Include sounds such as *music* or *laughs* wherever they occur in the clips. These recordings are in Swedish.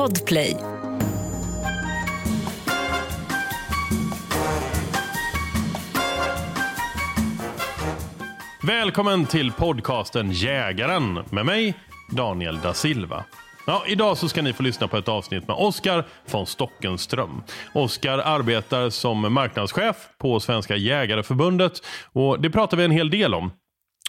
Podplay. Välkommen till podcasten Jägaren med mig, Daniel da Silva. Ja, idag så ska ni få lyssna på ett avsnitt med Oskar von Stockenström. Oskar arbetar som marknadschef på Svenska Jägareförbundet och det pratar vi en hel del om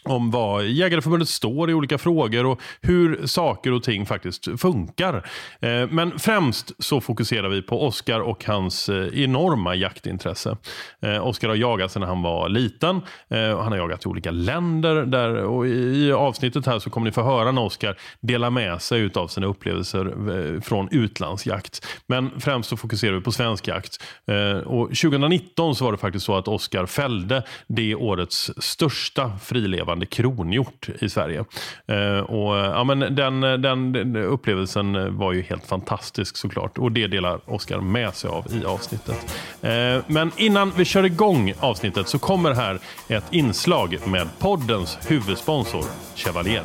om vad Jägareförbundet står i olika frågor och hur saker och ting faktiskt funkar. Eh, men främst så fokuserar vi på Oskar och hans eh, enorma jaktintresse. Eh, Oskar har jagat sedan han var liten. Han har jagat i olika länder. Där, och I avsnittet här så kommer ni få höra när Oskar delar med sig av sina upplevelser från utlandsjakt. Men främst så fokuserar vi på svensk jakt. Och 2019 så var det faktiskt så att Oskar fällde det årets största frilevande levande kronhjort i Sverige. Eh, och, eh, ja, men den, den, den, upplevelsen var ju helt fantastisk såklart och det delar Oskar med sig av i avsnittet. Eh, men innan vi kör igång avsnittet så kommer här ett inslag med poddens huvudsponsor Chevalier.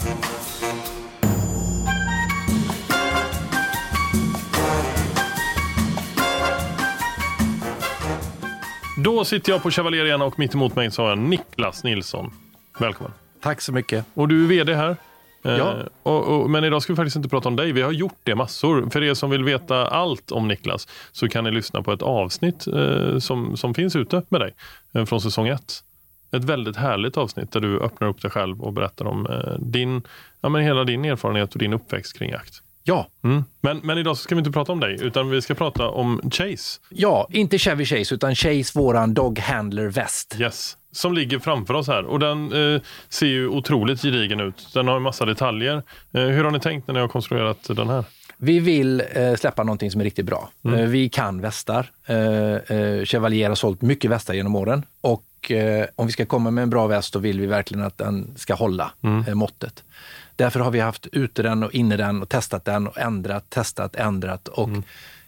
Då sitter jag på Chevalier igen och mitt emot mig så har jag Niklas Nilsson. Välkommen. Tack så mycket. Och du är vd här. Ja. Eh, och, och, men idag ska vi faktiskt inte prata om dig. Vi har gjort det massor. För er som vill veta allt om Niklas så kan ni lyssna på ett avsnitt eh, som, som finns ute med dig eh, från säsong 1. Ett väldigt härligt avsnitt där du öppnar upp dig själv och berättar om eh, din, ja, men hela din erfarenhet och din uppväxt kring jakt. Ja. Mm. Men, men idag ska vi inte prata om dig, utan vi ska prata om Chase. Ja, inte Chevy Chase, utan Chase, våran Dog Handler väst. Yes som ligger framför oss här. Och den eh, ser ju otroligt gedigen ut. Den har en massa detaljer. Eh, hur har ni tänkt när ni har konstruerat den här? Vi vill eh, släppa någonting som är riktigt bra. Mm. Eh, vi kan västar. Eh, eh, Chevalier har sålt mycket västar genom åren. Och om vi ska komma med en bra väst så vill vi verkligen att den ska hålla mm. måttet. Därför har vi haft ute den och inne den och testat den och ändrat, testat, ändrat. Och mm.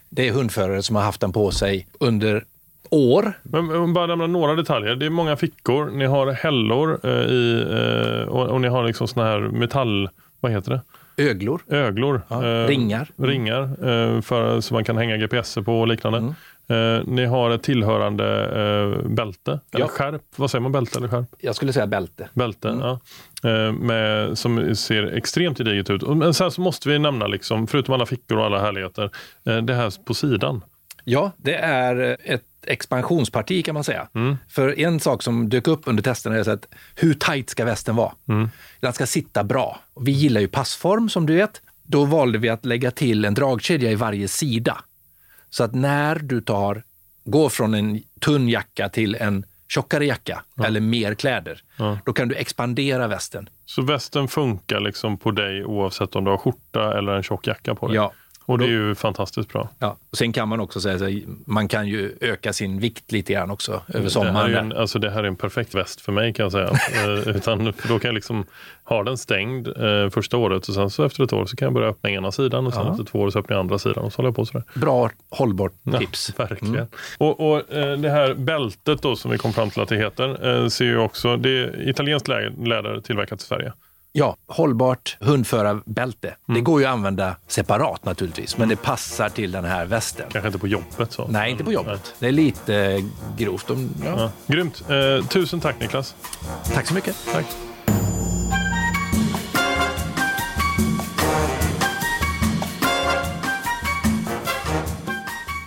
Det är hundförare som har haft den på sig under år. Men bara nämna några detaljer. Det är många fickor, ni har hällor eh, i, eh, och, och, ni har liksom såna här metall... Vad heter det? Öglor. Öglor. Ja, eh, ringar. Ringar eh, för, så man kan hänga GPS på och liknande. Mm. Eh, ni har ett tillhörande eh, bälte, eller ja. skärp. Vad säger man, bälte eller skärp? Jag skulle säga bälte. Bälte, mm. ja. Eh, med, som ser extremt gediget ut. Men sen så måste vi nämna, liksom, förutom alla fickor och alla härligheter, eh, det här på sidan. Ja, det är ett expansionsparti kan man säga. Mm. För en sak som dök upp under testerna är att hur tajt ska västen vara? Mm. Den ska sitta bra. Vi gillar ju passform som du vet. Då valde vi att lägga till en dragkedja i varje sida. Så att när du tar, går från en tunn jacka till en tjockare jacka ja. eller mer kläder, ja. då kan du expandera västen. Så västen funkar liksom på dig oavsett om du har skjorta eller en tjock jacka på dig? Ja, och det är ju fantastiskt bra. Ja. Och sen kan man också säga att man kan ju öka sin vikt lite grann också över sommaren. Det här är, en, alltså det här är en perfekt väst för mig kan jag säga. *laughs* Eh, utan, då kan jag liksom ha den stängd eh, första året och sen så efter ett år så kan jag börja öppna ena sidan och sen ja. efter två år så öppnar jag andra sidan och så håller jag på sådär. Bra hållbart tips. Ja, verkligen. Mm. Och, och eh, det här bältet då som vi kom fram till att det heter eh, ser ju också, det är italienskt läder tillverkat i Sverige. Ja, hållbart hundförarbälte. Mm. Det går ju att använda separat naturligtvis, men det passar till den här västen. Kanske inte på jobbet? Så. Nej, inte på jobbet. Nej. Det är lite grovt. Om, ja. Ja. Grymt. Eh, tusen tack Niklas. Tack så mycket. Tack.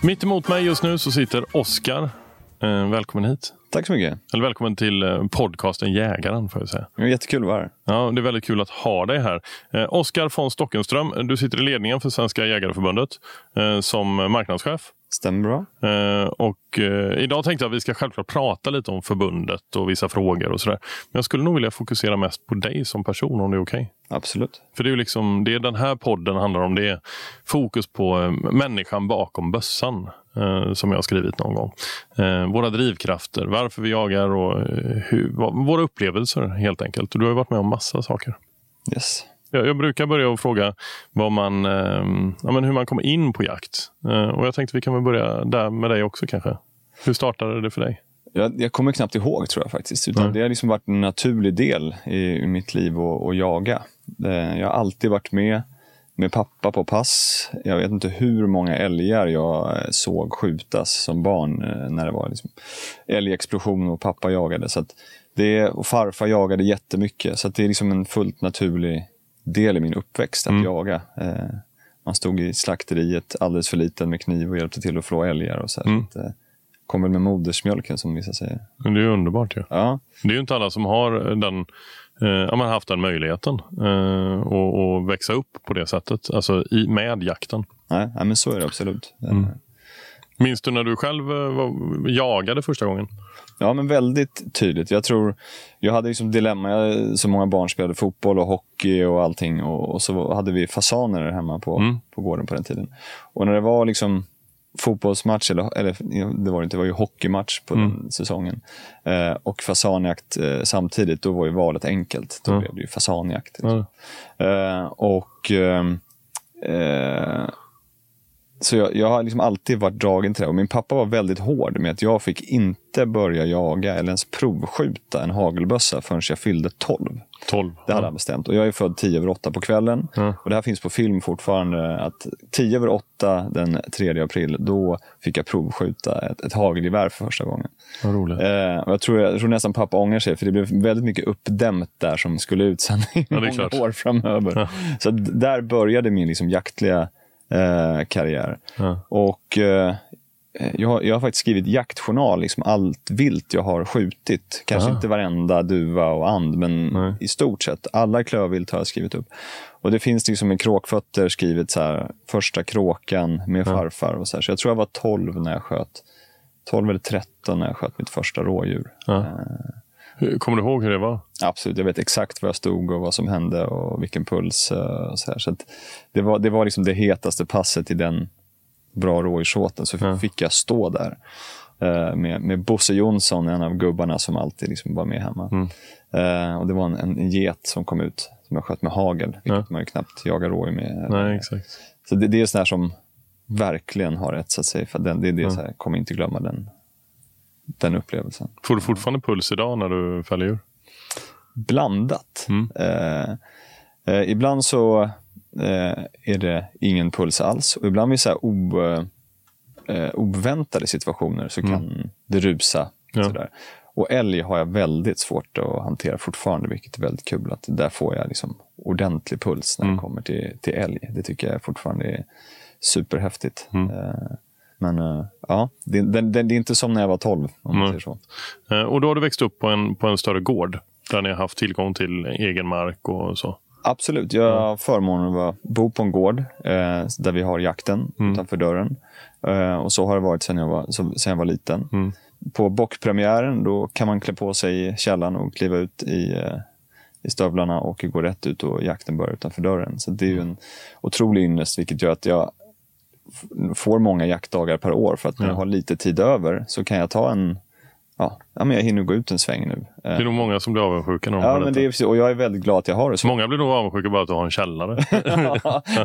Mitt emot mig just nu så sitter Oskar. Eh, välkommen hit. Tack så mycket. Eller välkommen till eh, podcasten Jägaren. Får jag säga. Är jättekul att vara här. Ja, det är väldigt kul att ha dig här. Eh, Oskar von Stockenström, du sitter i ledningen för Svenska Jägareförbundet eh, som marknadschef. Stämmer bra. Eh, och eh, idag tänkte jag att vi ska självklart prata lite om förbundet och vissa frågor och sådär. Men jag skulle nog vilja fokusera mest på dig som person om det är okej. Okay. Absolut. För det är liksom det den här podden handlar om. Det är fokus på eh, människan bakom bössan. Eh, som jag har skrivit någon gång. Eh, våra drivkrafter, varför vi jagar och eh, hur, våra upplevelser helt enkelt. Du har varit med om massa saker. Yes. Jag, jag brukar börja och fråga vad man, ja, men hur man kommer in på jakt. och jag tänkte vi kan väl börja där med dig också kanske. Hur startade det för dig? Jag, jag kommer knappt ihåg tror jag faktiskt. Utan mm. Det har liksom varit en naturlig del i, i mitt liv att, att jaga. Jag har alltid varit med med pappa på pass. Jag vet inte hur många älgar jag eh, såg skjutas som barn eh, när det var liksom älgexplosion och pappa jagade. Så att det, och farfar jagade jättemycket, så det är liksom en fullt naturlig del i min uppväxt att Mm. jaga. Eh, man stod i slakteriet alldeles för liten med kniv och hjälpte till att flå älgar. Och så här, Mm. så att, eh, kom väl med modersmjölken som vissa säger. Men det är underbart ju. Ja, Det är ju inte alla som har den, eh, ja, man har haft den möjligheten eh, och, och växa upp på det sättet. Alltså i, med jakten. nej, nej, men så är det absolut. Mm. Minns du när du själv eh, var, jagade första gången? Ja, men väldigt tydligt. Jag tror, jag hade liksom dilemma. Jag, så många barn spelade fotboll och hockey och allting. Och, och så hade vi fasaner hemma på, Mm. på gården på den tiden. Och när det var liksom fotbollsmatch, eller, eller det var det inte, det var ju hockeymatch på Mm. den säsongen. Eh, och fasanjakt eh, samtidigt, då var ju valet enkelt. Då Ja. blev det ju fasanjakt. Ja. Eh, och ehm, eh, Så jag, jag har liksom alltid varit dragen till det. Och min pappa var väldigt hård med att jag fick inte börja jaga eller ens provskjuta en hagelbössa förrän jag fyllde 12. 12. Det hade han bestämt. Och jag är född 10 över 8 på kvällen. Ja. Och det här finns på film fortfarande. att 10 över 8 den 3 april, då fick jag provskjuta ett, ett hagelgevär för första gången. Vad roligt. Eh, och jag, tror, jag tror nästan pappa ångrar sig, för det blev väldigt mycket uppdämt där som skulle ut sen i är *laughs* många år framöver. Så d- där började min liksom jaktliga eh, karriär. Ja. Och eh, jag, har- jag har faktiskt skrivit jaktjournal, liksom allt vilt jag har skjutit. Kanske Ah. inte varenda duva och and, men Nej. i stort sett. Alla klövvilt har jag skrivit upp. Och det finns liksom med kråkfötter skrivet så här, första kråkan med farfar. Och så, här. så jag tror jag var 12 när jag sköt. 12 eller 13 när jag sköt mitt första rådjur. Ja. Hur- Kommer du ihåg hur det var? Absolut, jag vet exakt var jag stod och vad som hände och vilken puls. eh, Och så här. Så att det var, det var liksom det hetaste passet i den bra rådjursåten. Så Ja. fick jag stå där eh, med, med Bosse Jonsson, en av gubbarna som alltid liksom var med hemma. Mm. Eh, och Det var en, en, get som kom ut, som jag sköt med hagel, vilket Ja. man ju knappt jagar rådjur med. Nej, exakt. Så det, det är sån här som verkligen har etsat sig. För den, det är det, så här, kommer inte glömma den, den upplevelsen. Får du fortfarande puls idag när du fäller djur? Blandat. Mm. Eh, eh, ibland så eh, är det ingen puls alls. Och ibland vid så här o, eh, oväntade situationer så kan det rusa. Mm. Ja. Sådär. Och älg har jag väldigt svårt att hantera fortfarande, vilket är väldigt kul. Att där får jag liksom ordentlig puls när Mm. det kommer till, till älg. Det tycker jag fortfarande är superhäftigt. Mm. Eh, men eh, ja, det, det, det, är inte som när jag var 12, om man Nej. säger så. Och då har du växt upp på en, på en större gård där ni har haft tillgång till egen mark och så. Absolut. Jag har förmånen att bo på en gård eh, där vi har jakten utanför dörren. Eh, och så har det varit sedan jag var, sedan jag var liten. Mm. På bockpremiären då kan man klä på sig i källan och kliva ut i, eh, i stövlarna och gå rätt ut och jakten börjar utanför dörren. Så det är ju en otrolig ynnest vilket gör att jag får många jaktdagar per år. För att när Ja. jag har lite tid över så kan jag ta en Ja, ja men jag hinner gå ut en sväng nu. Det är nog många som blir avundsjuka när de Ja, men det är, precis- och jag är väldigt glad att jag har det så. Många blir nog avundsjuka bara att du har en källare. *laughs*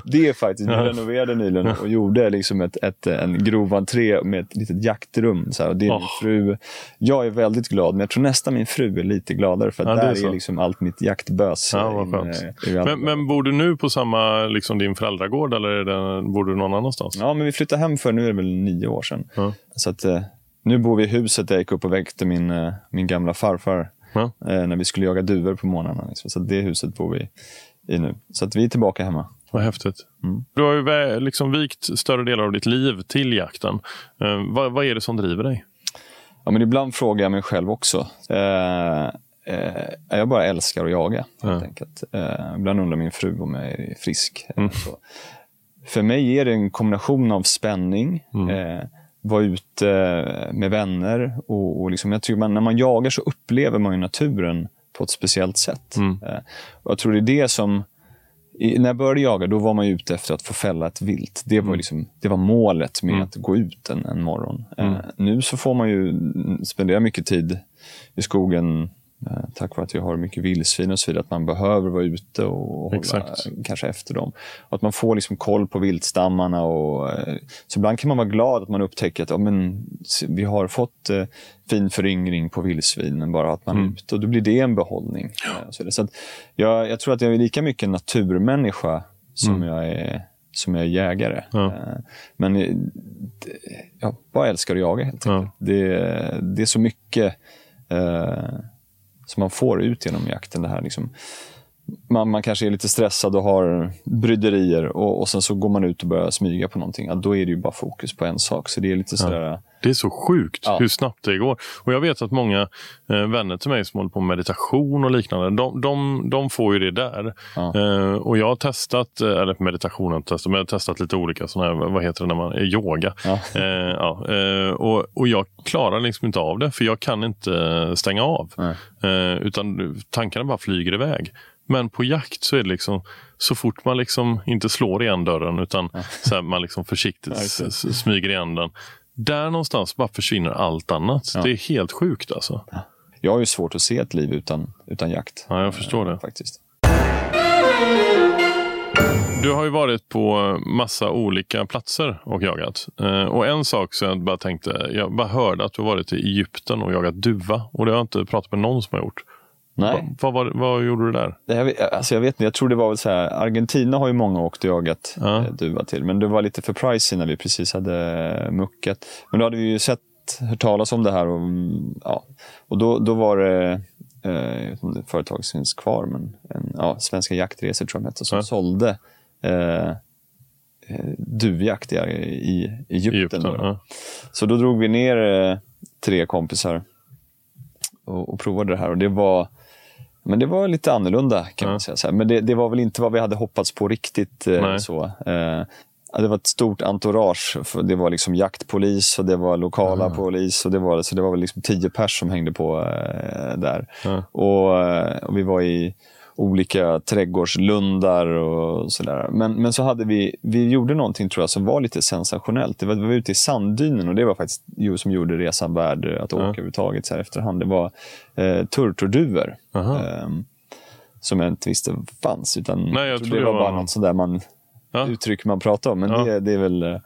det är faktiskt, vi renoverade nyligen och gjorde liksom ett, ett, en grov entré med ett litet jaktrum. Så här, och det är min Åh. fru. Jag är väldigt glad, men jag tror nästan min fru är lite gladare för Ja, det är där så. är, liksom allt mitt jaktbös. Ja, eh, är alla men, men bor du nu på samma, liksom din föräldragård eller är det, bor du någon annanstans? Ja, men vi flyttade hem för, nu är det väl nio år sedan. Ja. Så att, eh, nu bor vi i huset där jag gick upp och väckte min, eh, min gamla farfar Ja. eh, när vi skulle jaga duvor på morgnarna. Liksom. Så det huset bor vi i nu. Så att vi är tillbaka hemma. Vad häftigt. Mm. Du har ju liksom vikt större delar av ditt liv till jakten. Eh, vad, vad är det som driver dig? Ja, men ibland frågar jag mig själv också. Eh, eh, jag bara älskar att jaga, helt Ja. enkelt. Eh, ibland undrar min fru om jag är frisk. Mm. För mig är det en kombination av spänning, Mm. Eh, vara ute med vänner. Och, och liksom, jag tycker man, när man jagar så upplever man ju naturen på ett speciellt sätt. Mm. Eh, och jag tror det är det som i, när jag började jaga då var man ju ute efter att få fälla ett vilt. Det var, liksom, det var målet med Mm. att gå ut en, en morgon. Mm. Eh, nu så får man ju mm, spendera mycket tid i skogen eh, tack vare att vi har mycket vildsvin och så vidare. Att man behöver vara ute och hålla kanske efter dem. Och att man får liksom koll på viltstammarna. Och, eh, så ibland kan man vara glad att man upptäcker att ja, men, vi har fått eh, fin föryngring på vildsvinen bara att man är Mm. ute. Och då blir det en behållning. Eh, och så så att jag, jag tror att jag är lika mycket naturmänniska som, jag, är, som jag är jägare. Ja. Eh, Men eh, jag bara älskar att jaga helt Ja. enkelt. Det, det är så mycket eh, som man får ut genom jakten. Det här liksom man, man kanske är lite stressad och har bryderier och, och sen så går man ut och börjar smyga på någonting. Ja, då är det ju bara fokus på en sak. Så det är lite sådär... Det är så sjukt Ja. hur snabbt det går. Och Jag vet att många eh, vänner till mig som håller på med meditation och liknande, de, de, de får ju det där. Ja. Eh, och Jag har testat, eh, eller meditation har testat, men jag har testat lite olika sådana här, vad heter det när man, eh, yoga. Ja. Eh, ja, eh, och, och jag klarar liksom inte av det, för jag kan inte stänga av. Eh, utan tankarna bara flyger iväg. Men på jakt så är det liksom så fort man liksom inte slår igen dörren utan *laughs* så här, man liksom försiktigt Ja, smyger igen den. Där någonstans bara försvinner allt annat. Ja. Det är helt sjukt alltså. Jag har ju svårt att se ett liv utan, utan jakt. Ja, jag förstår det. Faktiskt. Du har ju varit på massa olika platser och jagat. Eh, och en sak som jag bara tänkte, jag bara hörde att du har varit i Egypten och jagat duva. Och det har jag inte pratat med någon som har gjort. Nej. Vad, vad, vad gjorde du där? Jag vet, alltså jag vet inte, jag tror det var väl så här, Argentina har ju många åkt och jagat Ja. eh, duva till, men det var lite för pricey när vi precis hade muckat. Men då hade vi ju sett, hört talas om det här och, ja, och då, då var det, eh, jag vet inte om det företag finns kvar, men en, ja, Svenska Jaktresor tror jag de hette, som Ja. sålde eh, eh, duvjakt i, i Egypten. Egypten, då, då. ja. Så då drog vi ner eh, tre kompisar och, och provade det här. Och det var, men det var lite annorlunda kan Ja. man säga. Så här. Men det, det var väl inte vad vi hade hoppats på riktigt. Eh, Nej. så. Eh, det var ett stort entourage. För det var liksom jaktpolis och det var lokala polis. Och det var, så det var väl liksom tio pers som hängde på eh, där. Ja. Och, och vi var i olika trädgårdslundar och sådär. Men, men så hade vi, vi gjorde någonting tror jag som var lite sensationellt. Det var, vi var ute i sanddynen och det var faktiskt ju som gjorde resan värd att åka Ja. överhuvudtaget så här efterhand. Det var eh, turturduvor. Ehm, som jag inte visste fanns. Utan Nej, jag tror det var var- bara något sådär man, Ja. uttryck man pratar om. Men Ja. det, det är väl eh,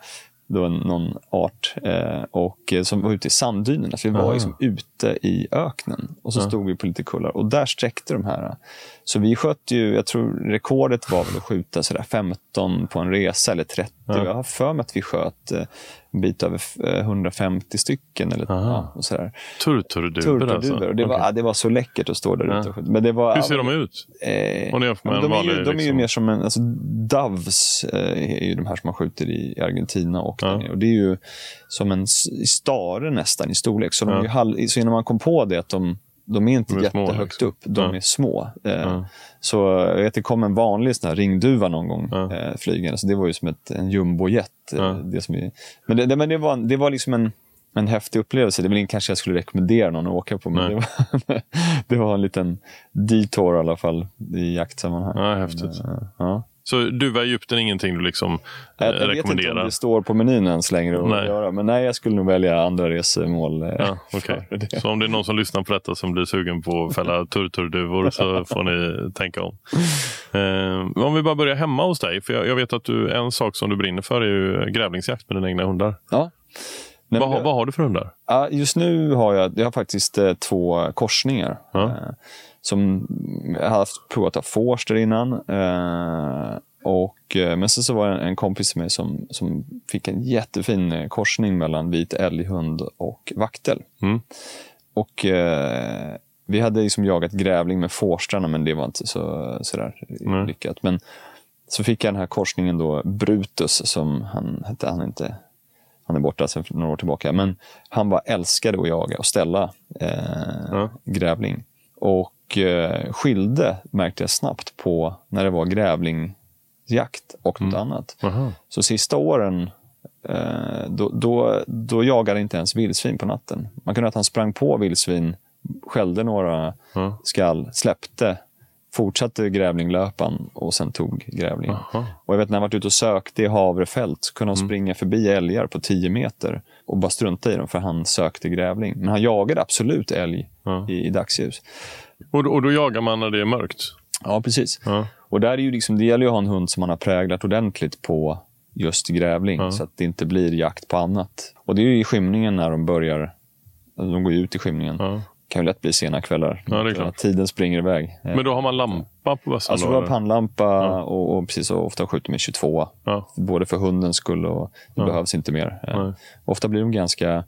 då någon art. Eh, och eh, som var ute i sanddynerna. Så vi var liksom ute i öknen. Och så Ja. stod vi på lite kullar. Och där sträckte de här. Så vi sköt ju, jag tror rekordet var väl att skjuta sådär 15 på en resa eller 30. Ja. Jag har för mig att vi sköt eh, en bit över eh, 150 stycken. Eller, ja, och sådär. Turturduvor Turturduvor. alltså? Och det, var, Okej. ja, det var så läckert att stå där Ja. ute. Men det var, Hur ser de ut? Eh, de, är ju, vanlig, de är ju liksom- mer som en, alltså, Doves eh, är ju de här som man skjuter i, i Argentina och, Ja. där och det är ju som en stare nästan i storlek. Så, de Ja. ju så innan man kom på det att de, de är inte De är små, jättehögt liksom. upp, de Ja. är små. Eh, Ja. Så jag vet, det kom en vanlig sån här ringduva någon gång Ja. eh, flygande, så det var ju som ett, en jumbojet. eh. Det som men det, det, men det, var, det var liksom en, en häftig upplevelse. Det är väl kanske jag skulle rekommendera någon att åka på, men det var, *laughs* det var en liten detour i alla fall i jaktsammanhang. Ja, häftigt. Men, eh, Ja. Så duva i Egypten är ingenting du liksom eh, Jag, jag vet inte om rekommenderar? det står på menyn ens längre att Nej. göra, men nej, jag skulle nog välja andra resemål. eh, Ja, *laughs* det. Så om det är någon som lyssnar på detta som blir sugen på att fälla *laughs* turturduvor så får ni tänka om. Eh, om vi bara börjar hemma hos dig. För jag, jag vet att du, en sak som du brinner för är ju grävlingsjakt med dina egna hundar. Ja. Nej, Vad, jag- vad har du för hundar? Just nu har jag, jag har faktiskt eh, två korsningar. Ja. Eh, som jag har haft provat av Forster innan. Eh, och, eh, men sen så var det en, kompis till mig som, som fick en jättefin eh, korsning mellan vit älghund och vaktel. Mm. Och eh, vi hade liksom jagat grävling med Forstrarna men det var inte så sådär Nej. lyckat. Men så fick jag den här korsningen då, Brutus som han hette, han inte han är borta sedan några år tillbaka. Men han bara älskade att jaga och ställa eh, Ja. grävling. Och eh, skilde, märkte jag snabbt, på när det var grävlingjakt och något annat. Aha. Så sista åren, eh, då, då, då jagade inte ens vildsvin på natten. Man kunde att han sprang på vildsvin, skällde några Ja. skall, släppte, fortsatte grävlinglöpan och sen tog grävlingen. Aha. Och jag vet när jag varit ute och sökte i havrefält så kunde han springa förbi älgar på 10 meter och bara strunta i dem för han sökte grävling. Men han jagade absolut älg Ja. i, i dagsljus. Och, då- och då jagar man när det är mörkt? Ja, precis. Ja. Och där är ju liksom, det gäller ju att ha en hund som man har präglat ordentligt på just grävling Ja. så att det inte blir jakt på annat. Och det är ju i skymningen när de börjar, alltså de går ut i skymningen. Ja. kan ju lätt bli sena kvällar. Ja, det. Tiden springer iväg. Men då har man lampa på bössan? Alltså då, har pannlampa och, och precis så ofta skjuter med 22. Ja. Både för hundens skull och det behövs inte mer. Eh. Ofta blir de ganska...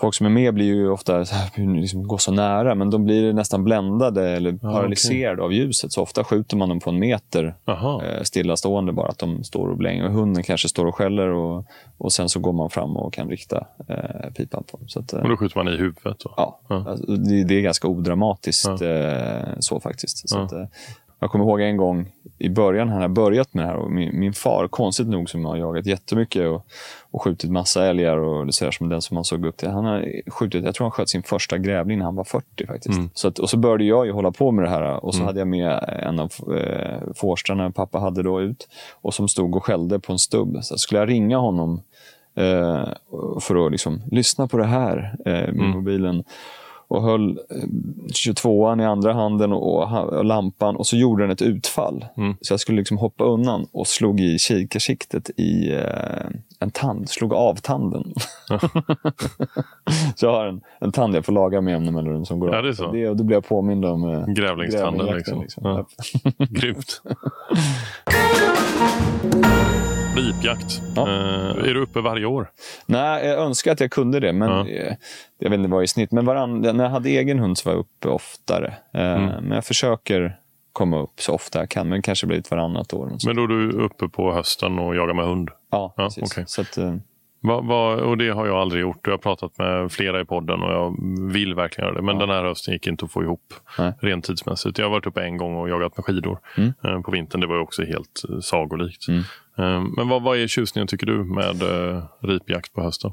Folk som är med blir ju ofta så här, liksom, går så nära, men de blir nästan bländade eller paralyserade av ljuset. Så ofta skjuter man dem på en meter eh, stillastående bara. Att de står och blänger. Och hunden kanske står och skäller och, och sen så går man fram och kan rikta eh, pipan på dem. Så att, eh, Och då skjuter man i huvudet? Då. Ja, alltså, det, det är ganska odramatiskt eh, så faktiskt. Så att, eh, jag kommer ihåg en gång i början när jag börjat med det här och min, min far, konstigt nog, som har jagat jättemycket och, och skjutit massa älgar och det sådär som den som man såg upp till. Han har skjutit, jag tror han sköt sin första grävling när han var 40 faktiskt. Så att, och så började jag ju hålla på med det här och så hade jag med en av eh, fårstrarna pappa hade då ut och som stod och skällde på en stubb. Så skulle jag ringa honom eh, för att liksom, lyssna på det här eh, med mobilen. Och höll eh, 22an i andra handen och, lampan och så gjorde den ett utfall. Så jag skulle liksom hoppa undan och slog i kikarsiktet i eh, en tand. Slog av tanden. *laughs* så jag har en, en tand jag får laga med jämna mellanrum som går Ja, av. det så. Det, och då blir jag påmind om eh, Grävlingstanden, grävlingjakten, liksom. Ja. *laughs* Grymt. *laughs* Ripjakt. Ja. Eh, är du uppe varje år? Nej, jag önskar att jag kunde det, men Ja. eh, jag vet inte vad i snitt. Men varann, när jag hade egen hund så var jag uppe oftare. Eh, Mm. Men jag försöker komma upp så ofta jag kan, men kanske blivit varannat år. Men då är du uppe på hösten och jagar med hund? ja, ja, precis. okej. Så att, eh, Va, va, och det har jag aldrig gjort. Jag har pratat med flera i podden och jag vill verkligen göra det. Men den här hösten gick inte att få ihop Nej. rent tidsmässigt. Jag har varit uppe en gång och jagat med skidor Mm. eh, på vintern. Det var också helt eh, sagolikt. Eh, men vad, vad är tjusningen tycker du med eh, ripjakt på hösten?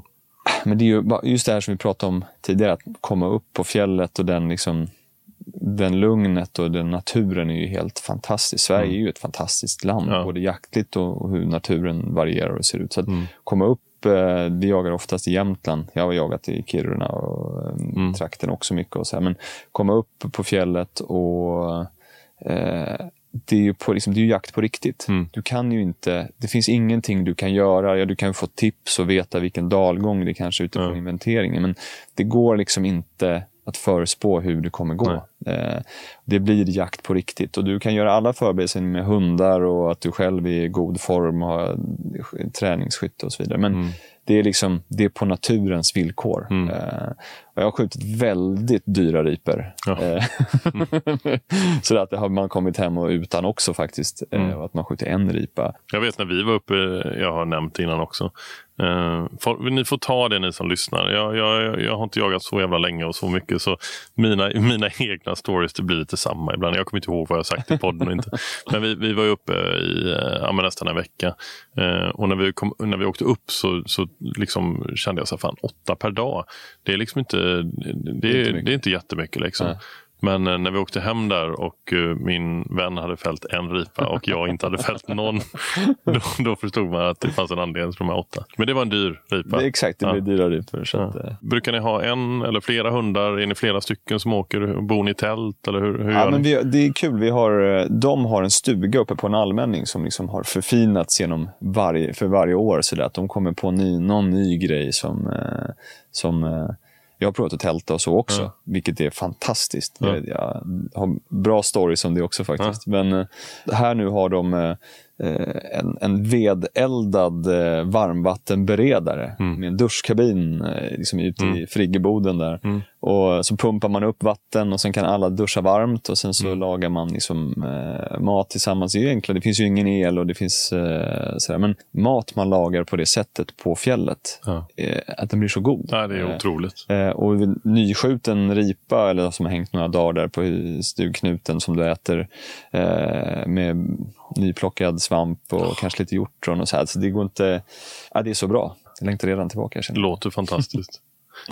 Men det är ju just det här som vi pratade om tidigare, att komma upp på fjället och den liksom den lugnet och den naturen är ju helt fantastisk. Sverige är ju ett fantastiskt land, Ja. både jaktligt och hur naturen varierar och ser ut. Så att komma upp, eh, vi jagar oftast i Jämtland. Jag har jagat i Kiruna och eh, trakten också mycket. Och så här. Men komma upp på fjället och eh, det är ju på, liksom, det är jakt på riktigt. Du kan ju inte, det finns ingenting du kan göra. Ja, du kan få tips och veta vilken dalgång det kanske är utifrån inventeringen. Men det går liksom inte att förespå hur det kommer gå. Eh, det blir jakt på riktigt. Och du kan göra alla förberedelser med hundar och att du själv är i god form och har träningsskytte och så vidare. Men det är liksom det är på naturens villkor. Eh, och jag har skjutit väldigt dyra riper. Ja. Eh, *laughs* så att det har man kommit hem och utan också faktiskt. Eh, och att man skjuter en ripa. Jag vet när vi var uppe, jag har nämnt innan också. Eh, ni får ta det ni som lyssnar. Jag, jag, jag har inte jagat så jävla länge och så mycket så mina, *laughs* mina egna stories det blir lite samma ibland. Jag kommer inte ihåg vad jag sagt i podden inte. *laughs* Men vi, vi var uppe i eh, ja, men nästan en vecka eh, och när vi, kom, när vi åkte upp så, så liksom kände jag så här, fan åtta per dag. Det är liksom inte, det, det, inte är, mycket. det är inte jättemycket liksom. Men eh, när vi åkte hem där och eh, min vän hade fällt en ripa och jag inte hade fällt någon. *laughs* Då, då förstod man att det fanns en anledning till de här åtta. Men det var en dyr ripa. Det exakt, det Ja. blir dyra ripor. Så att, eh, Brukar ni ha en eller flera hundar? Är ni flera stycken som åker? Bor ni i tält? Eller hur, hur Ja, men vi, det är kul. Vi har, de har en stuga uppe på en allmänning som liksom har förfinats genom varje, för varje år. Så att de kommer på ny, någon ny grej som, som jag har provat att tälta och så också, vilket är fantastiskt. Ja. Jag, har bra stories om det också faktiskt. Men eh, här nu har de eh, en, en vedeldad eh, varmvattenberedare med en duschkabin eh, liksom ute i friggeboden där. Och så pumpar man upp vatten och sen kan alla duscha varmt och sen så lagar man liksom, eh, mat tillsammans. Det enklare, det finns ju ingen el och det finns eh, sådär. Men mat man lagar på det sättet på fjället, Ja. eh, att den blir så god. Nej, det är Eh, otroligt. Eh, och nyskjuten ripa eller som har hängt några dagar där på stugknuten som du äter eh, med nyplockad svamp och kanske lite hjortron och så här. Så det går inte... Ja, det är så bra. Jag längtar redan tillbaka. Det känner. låter fantastiskt.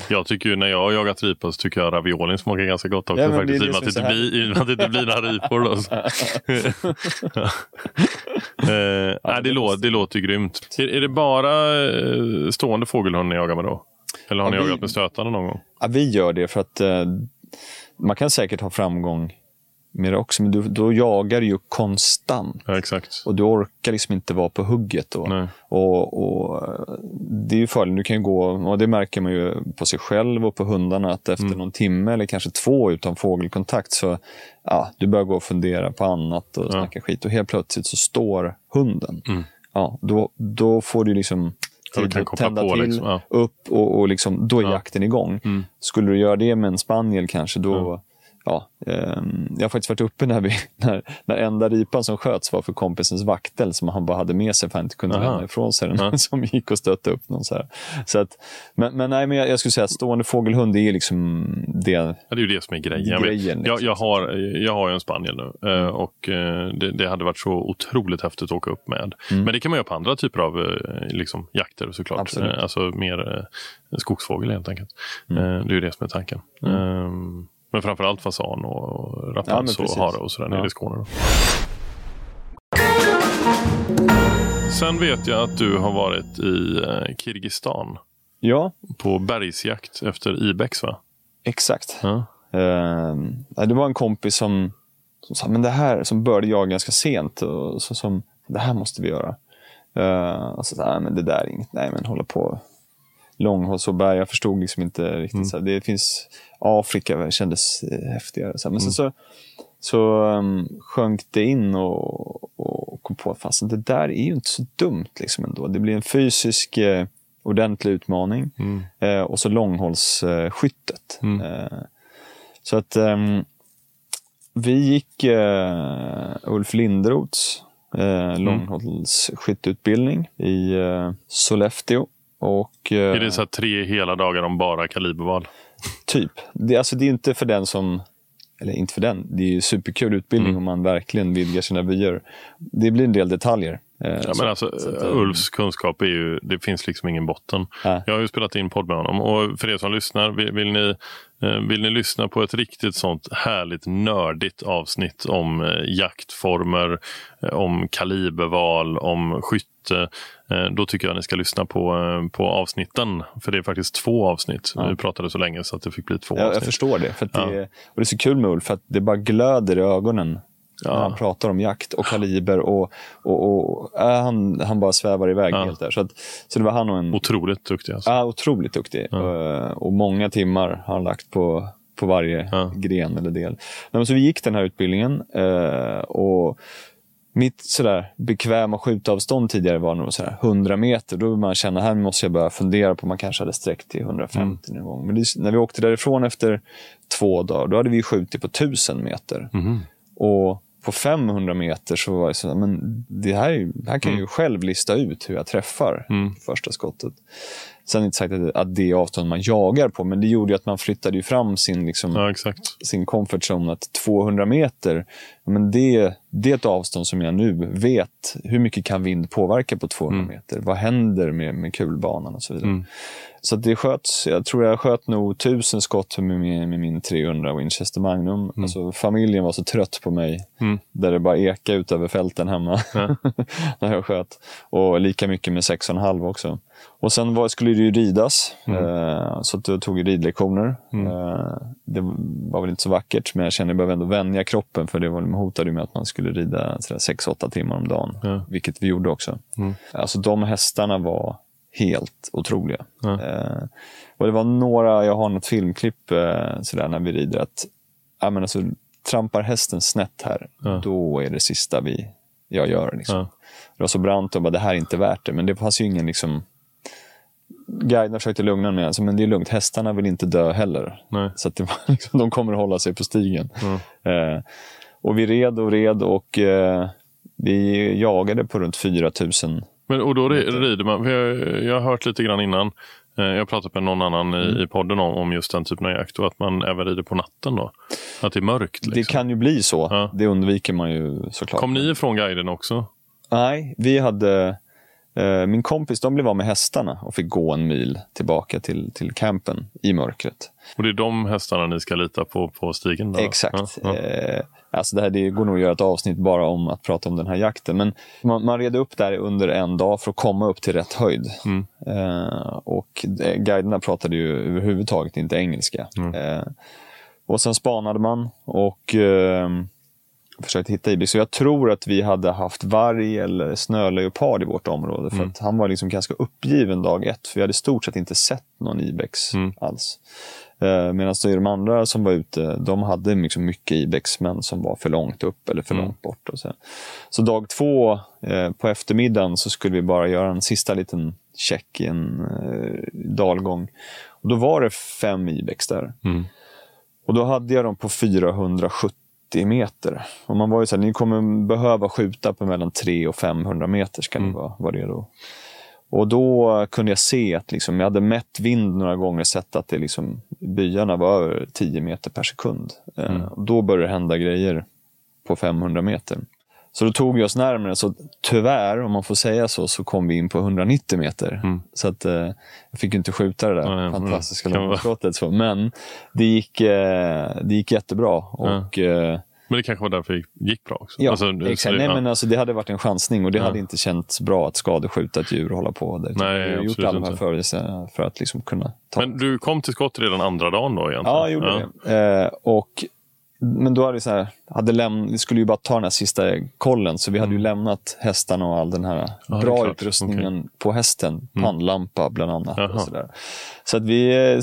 Jag tycker ju när jag har jagat ripa så tycker jag raviolin smakar ganska gott också Ja, men det faktiskt. I och med att att det inte blir några ripor. Då. *laughs* *laughs* eh, nej, det, låter, det låter ju grymt. Är, är det bara eh, stående fågelhund ni jagar med då? Eller har Ja, ni vi- jagat med stötande någon gång? Ja, vi gör det för att eh, man kan säkert ha framgång med det också, men du, då jagar du ju konstant. Ja. Och du orkar liksom inte vara på hugget då. Och, och Det är ju fördelen. Du kan gå, och det märker man ju på sig själv och på hundarna, att efter Mm. någon timme eller kanske två utan fågelkontakt så ja, du börjar gå och fundera på annat och snacka skit. Och helt plötsligt så står hunden. Ja, då, då får du liksom Mm. Ja, tid kan att koppla tända på till, liksom, ja. upp och, och liksom, då är jakten igång. Mm. Skulle du göra det med en spaniel kanske, då... Ja, ehm, jag har faktiskt varit uppe när, vi, *laughs* när, när enda ripan som sköts var för kompisens vaktel som han bara hade med sig för att han inte kunde Aha. lämna ifrån sig den. *laughs* Som gick och stötte upp någon. Så här. Så att, men, men, nej, men jag, jag skulle säga att stående fågelhund det är liksom det. Ja, det är ju det som är grejen. Grejen, liksom. jag, jag, har, jag har ju en spaniel nu eh, och eh, det, det hade varit så otroligt häftigt att åka upp med. Men det kan man göra på andra typer av eh, liksom, jakter såklart. Absolut. Eh, Alltså mer eh, skogsfågel helt enkelt. Eh, Det är ju det som är tanken. Men framförallt fasan och Ja, men rapans och hare och sådär nere Ja. i Skåne. Då. Sen vet jag att du har varit i eh, Kirgizistan Ja, på bergsjakt efter ibex va? exakt. Ja. Nej, det var en kompis som, som sa, men det här, som började jaga ganska sent. Och så, som, det här måste vi göra. Uh, och så, nej, men det där är inget, nej men hålla på. Långhåls och berg, jag förstod liksom inte riktigt. Så här, det finns Afrika, kändes eh, häftigare. Så här, men sen så, så um, sjönk det in och, och kom på att det där är ju inte så dumt liksom ändå. Det blir en fysisk eh, ordentlig utmaning. Eh, och så långhållsskyttet. Eh, så att ehm, vi gick eh, Ulf Linderoths eh, långhållsskytteutbildning i eh, Sollefteå. Och, eh, Är det så här tre hela dagar om bara kaliberval? Typ. Det, alltså, det är inte för den som... Eller inte för den. Det är ju superkul utbildning Mm. om man verkligen vidgar sina vyer. Det blir en del detaljer. Eh, Ja, men alltså, att, eh, Ulfs kunskap är ju, det finns liksom ingen botten. Nej. Jag har ju spelat in podd med honom och för er som lyssnar, vill, vill, ni, eh, vill ni lyssna på ett riktigt sånt härligt nördigt avsnitt om jaktformer, om kaliberval, om skytte, då tycker jag ni ska lyssna på, på avsnitten. För det är faktiskt två avsnitt. Vi pratade så länge så att det fick bli två Jag, jag avsnitt. förstår det. För Ja. det, är, och det är så kul med Ulf, för att det bara glöder i ögonen Ja. när han pratar om jakt och kaliber. Och, och, och, äh, han, han bara svävar iväg Ja. helt där. Så, att, så det var han och en Otroligt duktig alltså. ja, otroligt duktig. Eh, och många timmar har han lagt på, på varje Ja. gren eller del. Nej, så vi gick den här utbildningen. eh, och mitt sådär bekväma skjutavstånd tidigare var nog sådär 100 meter. Då vill man känna här måste jag börja fundera på om man kanske hade sträckt till 150 någon gång. Men det, när vi åkte därifrån efter två dagar, då hade vi skjutit på 1000 meter. Och på 500 meter så var det så men det här, det här kan jag ju själv lista ut hur jag träffar första skottet. Sen är det inte sagt att, att det är avstånd man jagar på, men det gjorde att man flyttade ju fram sin liksom, Ja, sin comfort zone att 200 meter, men det, det är ett avstånd som jag nu vet. Hur mycket kan vind påverka på 200 meter? Vad händer med, med kulbanan och så vidare. Så att det sköts, jag tror jag sköt nog tusen skott med min, med min 300 Winchester Magnum. Alltså, familjen var så trött på mig, där det bara ekade ut över fälten hemma *laughs* när jag sköt. Och lika mycket med 6,5 också. Och sen var, skulle det ju ridas, eh, så att jag tog ridlektioner. Eh, det var väl inte så vackert, men jag kände att jag behövde ändå vänja kroppen, för det var, de hotade med att man skulle rida 6-8 timmar om dagen, Ja. vilket vi gjorde också. Alltså de hästarna var helt otroliga. Ja. Eh, och det var några, jag har något filmklipp eh, sådär när vi rider, att ja, men alltså, trampar hästen snett här, Ja. då är det sista vi, jag gör. Liksom. Ja. Det var så brant och bara, det här är inte värt det. Men det fanns ju ingen liksom... Guiderna försökte lugna mig, alltså, men det är lugnt, hästarna vill inte dö heller. Nej. Så att det var, *laughs* liksom, de kommer att hålla sig på stigen. Eh, och vi red och red och eh, vi jagade på runt 4000 Men, och då ri- rider man, jag, jag har hört lite grann innan, eh, jag har pratat med någon annan Mm. i, i podden om, om just den typen av jakt och att man även rider på natten då. Att det är mörkt. Liksom. Det kan ju bli så. Ja. Det undviker man ju såklart. Kom ni ifrån guiden också? Nej, vi hade... Eh, min kompis de blev av med hästarna och fick gå en mil tillbaka till, till campen i mörkret. Och det är de hästarna ni ska lita på på stigen? Då? Exakt. Ja, ja. Eh, alltså det, här, det går nog att göra ett avsnitt bara om att prata om den här jakten. Men man, man red upp där under en dag för att komma upp till rätt höjd. Mm. Eh, och guiderna pratade ju överhuvudtaget inte engelska. Eh, och sen spanade man och försökt hitta ibex. Så jag tror att vi hade haft varg eller snöleopard i vårt område. För att han var liksom ganska uppgiven dag ett. För vi hade i stort sett inte sett någon ibex alls. Eh, Medan de andra som var ute, de hade liksom mycket ibex, men som var för långt upp eller för långt bort. Och så. så dag två eh, på eftermiddagen så skulle vi bara göra en sista liten check i en eh, dalgång. Och då var det fem ibex där. Och då hade jag dem på 470 meter. Och man var ju så här, ni kommer behöva skjuta på mellan 300 och 500 meter ska ni vara, vara redo. Och då kunde jag se att liksom, jag hade mätt vind några gånger och sett att det liksom, byarna var över 10 meter per sekund. Eh, och då började det hända grejer på 500 meter. Så då tog vi oss närmare. Så tyvärr, om man får säga så, så kom vi in på 190 meter. Så att, eh, jag fick inte skjuta det där Nej, fantastiska mm. Långskottet. Men det gick, eh, det gick jättebra. Och, eh, Men det kanske var därför det gick bra också. Ja, Alltså, exakt. det- Nej, ja. men alltså, det hade varit en chansning och det hade inte känts bra att skadeskjuta ett djur och hålla på. Det. Nej, vi har gjort alla de här förberedelserna för att liksom kunna ta Men du kom till skott redan andra dagen då egentligen? Ja, jag gjorde det. Eh, och, men då hade vi så här, hade läm- vi skulle ju bara ta den här sista kollen, så vi hade ju lämnat hästarna och all den här Mm. är bra utrustningen på hästen. Pannlampa bland annat. Jaha. Och så, där. så att vi eh,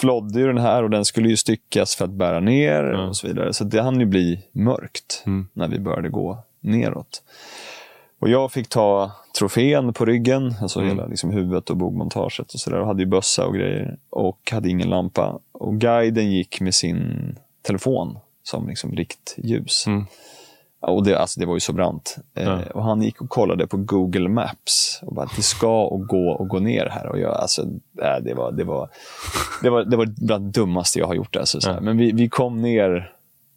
flådde ju den här och den skulle ju styckas för att bära ner och så vidare. Så det hann ju bli mörkt Mm. när vi började gå neråt. Och jag fick ta trofén på ryggen, alltså Mm. hela liksom huvudet och bogmontaget och sådär. Och hade ju bössa och grejer. Och hade ingen lampa. Och guiden gick med sin telefon som liksom riktljus. Mm. Och det, alltså det var ju så brant. Eh, Ja. och han gick och kollade på Google Maps och bara, det ska och gå och gå ner här. Och jag, alltså, äh, det, var, det, var, det, var, det var bland det dummaste jag har gjort. Alltså, så. Men vi, vi kom ner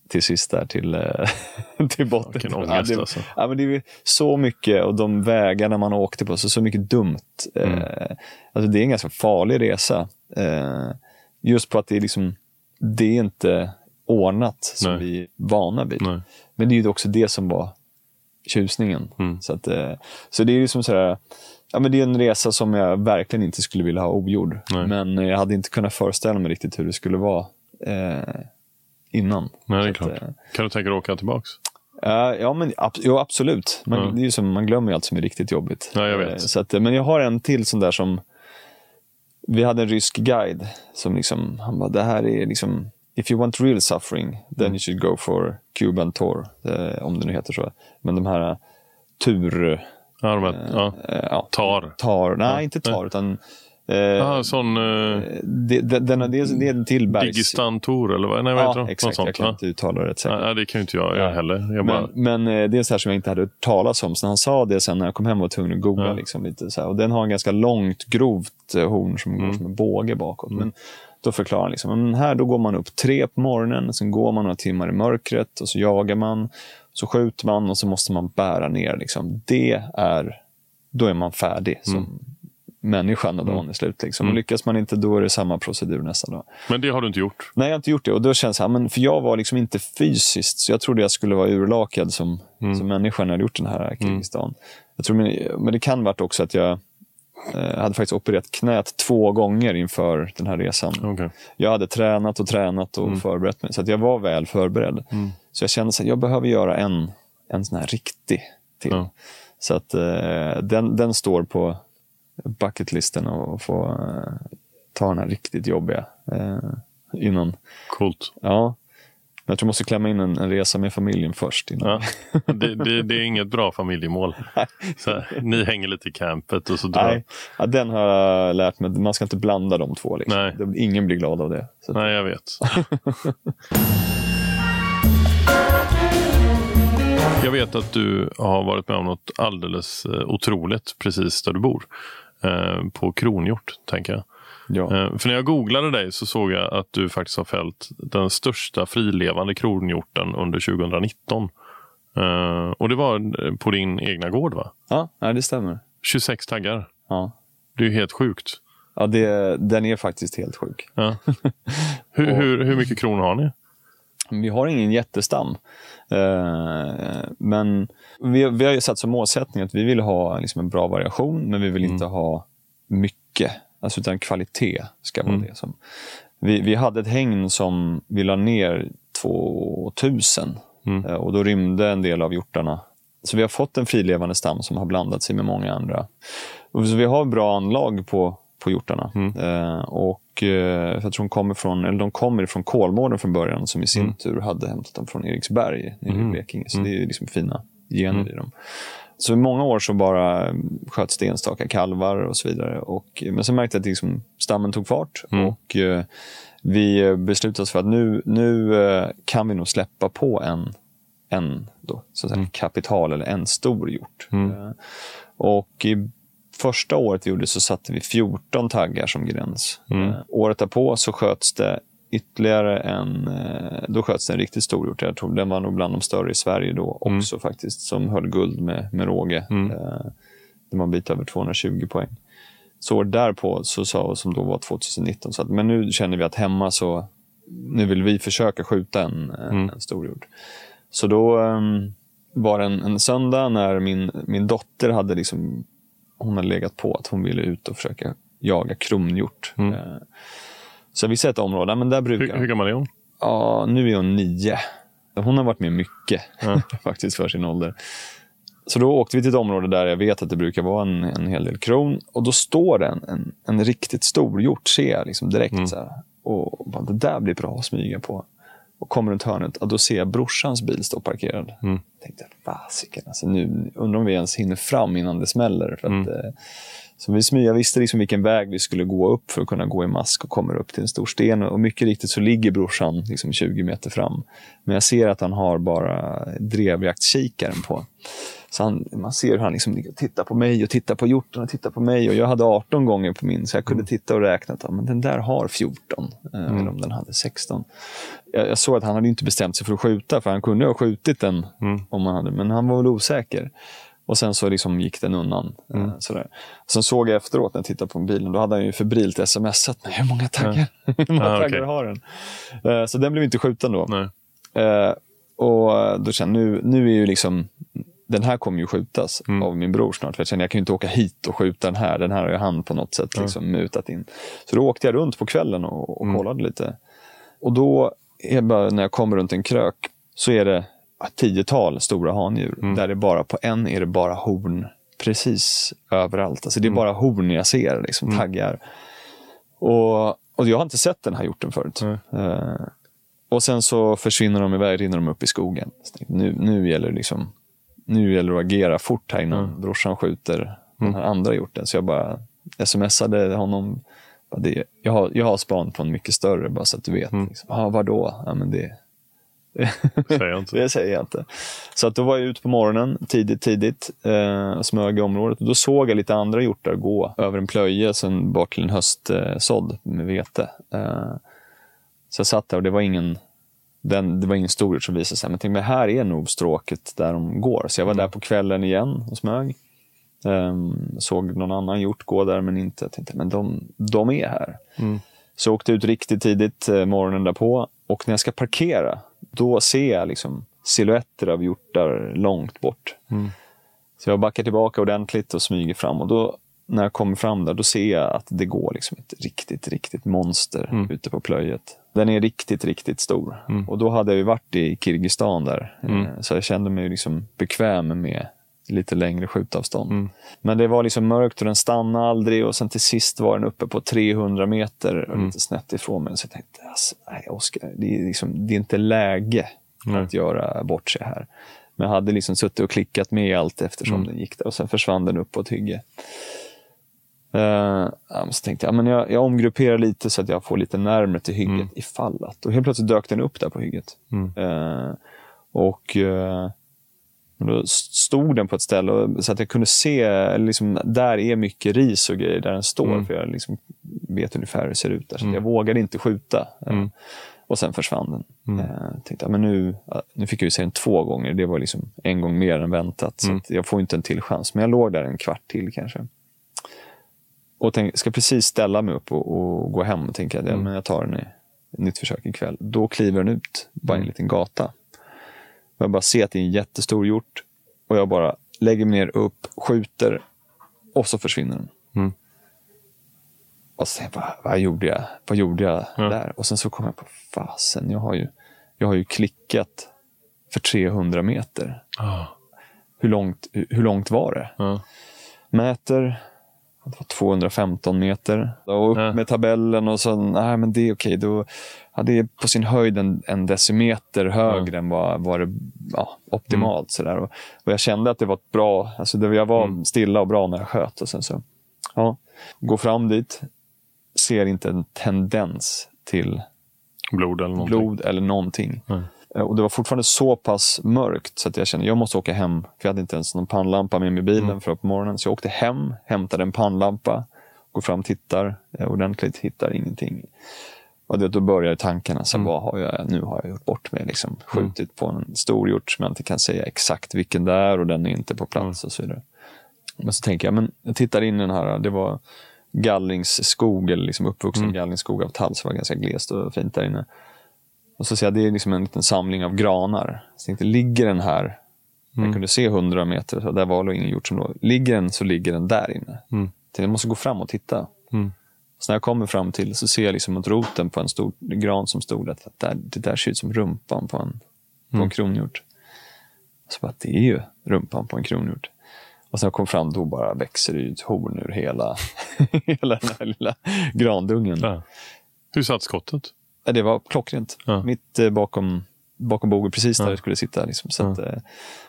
till sist där till, eh, *laughs* till botten. Vilken ångest, ja, det, alltså. ja, men det är så mycket och de vägarna man åkte på, så, så mycket dumt. Mm. Eh, alltså, det är en ganska farlig resa. Eh, just på att det är, liksom, det är inte ordnat som Nej. vi är vana vid. Nej. Men det är ju också det som var tjusningen. Mm. Så, att, eh, så det är liksom sådär, ja, men det är en resa som jag verkligen inte skulle vilja ha ogjord. Nej. Men eh, jag hade inte kunnat föreställa mig riktigt hur det skulle vara eh, innan. Nej, det är Så att, klart. eh, Kan du tänka dig att åka tillbaks? Ja, ja, men, ab- jo, absolut. Man, Ja. det är ju som, man glömmer ju allt som är riktigt jobbigt. Ja, jag vet. Så att, men jag har en till sån där som... Vi hade en rysk guide som liksom, han bara, det här är liksom... If you want real suffering, then Mm. you should go for Cuban tour. Eh, om det nu heter så. Men de här eh, tur... Ja, de här, ja. Eh, ja, Tar. tar. Nej, inte tar, utan... Eh, Ja, sån uh, det, det, den, det, är- det är en till bergs... Digistan Tor eller vad, nej, vad heter Ja, de? exakt. Sånt, jag kan inte uttala det rätt säkert. Ja, det kan ju inte jag göra heller. Jag bara, Men, men eh, det är så här som jag inte hade hört talas om. Så han sa det sen när jag kom hem var jag tvungen att googla. Ja. Liksom, lite, så här. Och den har en ganska långt, grovt eh, horn som Mm. går som en båge bakåt. Men då förklarar han liksom, men här då går man upp tre på morgonen, sen går man några timmar i mörkret och så jagar man. Så skjuter man och så måste man bära ner. Liksom. Det är, då är man färdig som Mm. människa när dagen är slut. Liksom. Och lyckas man inte, då är det samma procedur nästa dag. men det har du inte gjort? Nej, jag har inte gjort det. Och då känns det här, men för jag var liksom inte fysiskt, så jag trodde jag skulle vara urlakad som, som människa när jag hade gjort den här Kirgizistan. Jag tror, men, men det kan varit också att jag eh, hade faktiskt opererat knät två gånger inför den här resan. Okej. Jag hade tränat och tränat och förberett mig, så att jag var väl förberedd. Så jag kände att jag behöver göra en, en sån här riktig till. Ja. Så att eh, den, den står på bucketlisten och få eh, ta den här riktigt jobbiga eh, innan. Coolt. Ja. Jag tror jag måste klämma in en, en resa med familjen först. Innan. Ja. *laughs* Det, det, det är inget bra familjemål. Så ni hänger lite i campet och så drar... Nej, ja, den har jag lärt mig. Man ska inte blanda de två. Liksom. Nej. Ingen blir glad av det. Så Nej, jag vet. *laughs* Jag vet att du har varit med om något alldeles eh, otroligt precis där du bor. Eh, På kronhjort, tänker jag. Ja. Eh, För när jag googlade dig så såg jag att du faktiskt har fällt den största frilevande kronhjorten under 2019. Eh, Och det var på din egna gård, va? Ja, det stämmer. 26 taggar. Ja. Det är ju helt sjukt. Ja, det, den är faktiskt helt sjuk. Ja. *laughs* Hur, hur, hur mycket kronor har ni? Vi har ingen jättestam. Eh, men vi, vi har ju satt som målsättning att vi vill ha liksom en bra variation, men vi vill inte ha mycket. Alltså utan kvalitet ska vara det. som. Vi, vi hade ett hägn som vi la ner 2000 Mm. Eh, Och då rymde en del av hjortarna. Så vi har fått en frilevande stam som har blandat sig med många andra. Och så vi har bra anlag på, på hjortarna. Mm. Eh, och eh, jag tror de kommer från, eller de kommer från Kolmården från början som i sin Mm. tur hade hämtat dem från Eriksberg i Mhm. Blekinge. Så Mm. det är liksom fina gener i dem. Så i många år så bara sköts det enstaka kalvar och så vidare. Och, men sen märkte jag att liksom, stammen tog fart. Mm. Och eh, vi beslutade oss för att nu, nu eh, kan vi nog släppa på en, en då, så att säga, kapital eller en stor hjort. Mm. Eh, och i första året vi gjorde så satte vi 14 taggar som gräns. Mm. Eh, året därpå så sköts det ytterligare en, eh, då sköts en riktigt stor hjort. Jag tror den var nog bland de större i Sverige då också faktiskt, som höll guld med, med råge. Mm. Eh, var en bit över 220 poäng. Så därpå, så sa, som då var 2019, så att, men nu känner vi att hemma så, nu vill vi försöka skjuta en, en, Mm. en stor hjort. Så då um, var det en, en söndag när min, min dotter hade liksom, hon hade legat på att hon ville ut och försöka jaga kronhjort. Mm. Eh, Så vi ser ett område, ja, men där brukar Hur, hur gammal är hon? Ja, nu är hon nio. Hon har varit med mycket Ja. *laughs* faktiskt för sin ålder. Så då åkte vi till ett område där jag vet att det brukar vara en, en hel del kron. Och då står det en, en, en riktigt stor hjort, ser jag liksom direkt. Mm. Så här. Och bara, det där blir bra att smyga på. Och kommer runt hörnet, och då ser jag brorsans bil stå parkerad. Mm. tänkte, fasiken, alltså nu undrar om vi ens hinner fram innan det smäller. För att, Mm. Så vi smyga, visste liksom vilken väg vi skulle gå upp för att kunna gå i mask och kommer upp till en stor sten. Och mycket riktigt så ligger brorsan liksom 20 meter fram. Men jag ser att han har bara drevjaktskikaren på. Så han, man ser hur han liksom tittar på mig och tittar på hjorten och tittar på mig. Och jag hade 18 gånger på min, så jag kunde titta och räkna. Att, men den där har 14, eh, eller om den hade 16. Jag, jag såg att han hade inte bestämt sig för att skjuta, för han kunde ha skjutit den, Mm. om man hade, men han var väl osäker. Och sen så liksom gick den undan. Mm. Eh, sådär. Sen såg jag efteråt när jag tittade på bilen, då hade han ju febrilt smsat mig. Hur många taggar, *laughs* hur många Ah, taggar har den? Eh, så den blev inte skjuten då. Nej. Eh, och då kände jag, nu, nu är ju liksom, den här kommer ju skjutas Mm. av min bror snart. För jag kände, jag kan ju inte åka hit och skjuta den här. Den här har ju han på något sätt liksom mutat in. Så då åkte jag runt på kvällen och, och Mm. kollade lite. Och då, bara, när jag kommer runt en krök, så är det tiotal stora handjur. Mm. Där det bara, på en är det bara horn precis överallt. Alltså det är Mm. bara horn jag ser, liksom, taggar. Och, och jag har inte sett den här hjorten förut. Eh, och sen så försvinner de iväg, rinner de upp i skogen. Tänkte, Nu, nu, gäller det liksom, nu gäller det att agera fort här innan Mm. brorsan skjuter den här andra hjorten. Så jag bara smsade honom. Bara Det, jag, har, jag har span på en mycket större, bara så att du vet. Mm. Liksom. Ah, vadå? Ja, men det, Säger jag inte. *laughs* det säger jag inte. Så att då var jag ute på morgonen, tidigt, tidigt, eh, smög i området. Och då såg jag lite andra hjortar gå över en plöje, sen bort till en höstsådd med vete. Eh, så jag satt där och det var ingen, den, det var ingen stor hjort som visade sig. Men jag tänkte, men här är nog stråket där de går. Så jag var där på kvällen igen och smög. Ehm, såg någon annan hjort gå där, men inte. Jag tänkte, men de, de är här. Mm. Så jag åkte ut riktigt tidigt eh, morgonen därpå. Och när jag ska parkera, då ser jag liksom silhuetter av hjortar långt bort. Mm. Så jag backar tillbaka ordentligt och smyger fram. Och då, när jag kommer fram där, då ser jag att det går liksom ett riktigt, riktigt monster Mm. ute på plöjet. Den är riktigt, riktigt stor. Mm. Och då hade jag ju varit i Kirgizistan där. Mm. Eh, Så jag kände mig liksom bekväm med lite längre skjutavstånd. Mm. Men det var liksom mörkt och den stannade aldrig och sen till sist var den uppe på 300 meter och Mm. lite snett ifrån mig. Så jag tänkte, alltså, nej Oskar, det, är liksom, det är inte läge Nej. att göra bort sig här. Men jag hade liksom suttit och klickat med allt eftersom Mm. den gick där och sen försvann den upp på ett hygge. Uh, så tänkte jag, ja, men jag, jag omgrupperar lite så att jag får lite närmare till hygget Mm. ifall att. Och helt plötsligt dök den upp där på hygget. Mm. Eh, och eh, då stod den på ett ställe och, så att jag kunde se, liksom, där är mycket ris och grejer där den står. Mm. För jag liksom vet ungefär hur det ser ut där. Så Mm. jag vågade inte skjuta. Eh, Mm. Och sen försvann den. Mm. Eh, tänkte, men nu, nu fick jag ju se den två gånger. Det var liksom en gång mer än väntat. Så Mm. jag får inte en till chans. Men jag låg där en kvart till kanske. Och tänk, ska precis ställa mig upp och, och gå hem. Och tänka att ja, Mm. men jag tar den i ett nytt försök ikväll. Då kliver den ut, bara en Mm. liten gata. Och jag bara ser att det är en jättestor hjort. Och jag bara lägger mig ner upp, skjuter och så försvinner den. Mm. Och sen, vad, vad gjorde jag, vad gjorde jag Ja. där? Och sen så kom jag på, fasen, jag har ju, jag har ju klickat för 300 meter. Ah. Hur långt, hur långt var det? Ja. Mäter, det var 215 meter. Och upp Ja. med tabellen och så, nej men det är okej. Då, ja, det är på sin höjd en, en decimeter högre än vad, vad det ja, optimalt. Sådär. Och, och jag kände att det var ett bra, alltså det, jag var stilla och bra när jag sköt. Och sen så, ja, går fram dit, ser inte en tendens till Blod eller någonting. blod eller någonting. Nej. Eh, Och det var fortfarande så pass mörkt så att jag kände jag måste åka hem. För jag hade inte ens någon pannlampa med mig i bilen för på morgonen. Så jag åkte hem, hämtade en pannlampa, går fram, tittar eh, ordentligt, hittar ingenting. Och det, då börjar tankarna. Så vad har jag, nu har jag gjort bort mig. Liksom, skjutit på en stor hjort som jag inte kan säga exakt vilken det är och den är inte på plats och så vidare. Men så tänker jag, men jag tittar in i den här. Det var gallringsskog, eller liksom uppvuxen gallringsskog av tall. Så det var ganska glest och fint där inne. Och så ser jag, det är liksom en liten samling av granar. Så jag tänkte, ligger den här, jag kunde se 100 meter, så där var ingen hjort som låg. Ligger den så ligger den där inne. Mm. Så jag måste gå fram och titta. Mm. Så när jag kommer fram till så ser jag liksom mot roten på en stor gran som stod att det där, det där ser ut som rumpan på en, på en kronhjort. Så bara, det är ju rumpan på en kronhjort. Och sen jag kom fram då bara växer det ut horn ur hela, *laughs* hela den här lilla grandungen. Ja. Hur satt skottet? Det var klockrent. Ja. Mitt eh, bakom, bakom bogen, precis där Ja. jag skulle sitta. Liksom. Så att, eh,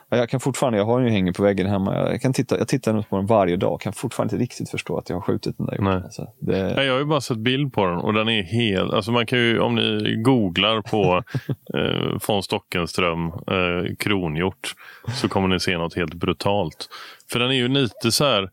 ja, jag kan fortfarande, jag har ju hänger på väggen hemma. Jag, kan titta, jag tittar på den varje dag. kan fortfarande inte riktigt förstå att jag har skjutit den där hjorten. Alltså, det, Nej, jag har ju bara sett bild på den och den är helt... Alltså man kan ju, om ni googlar på *laughs* eh, von Stockenström eh, kronhjort så kommer ni se något helt brutalt. För den är ju lite så här...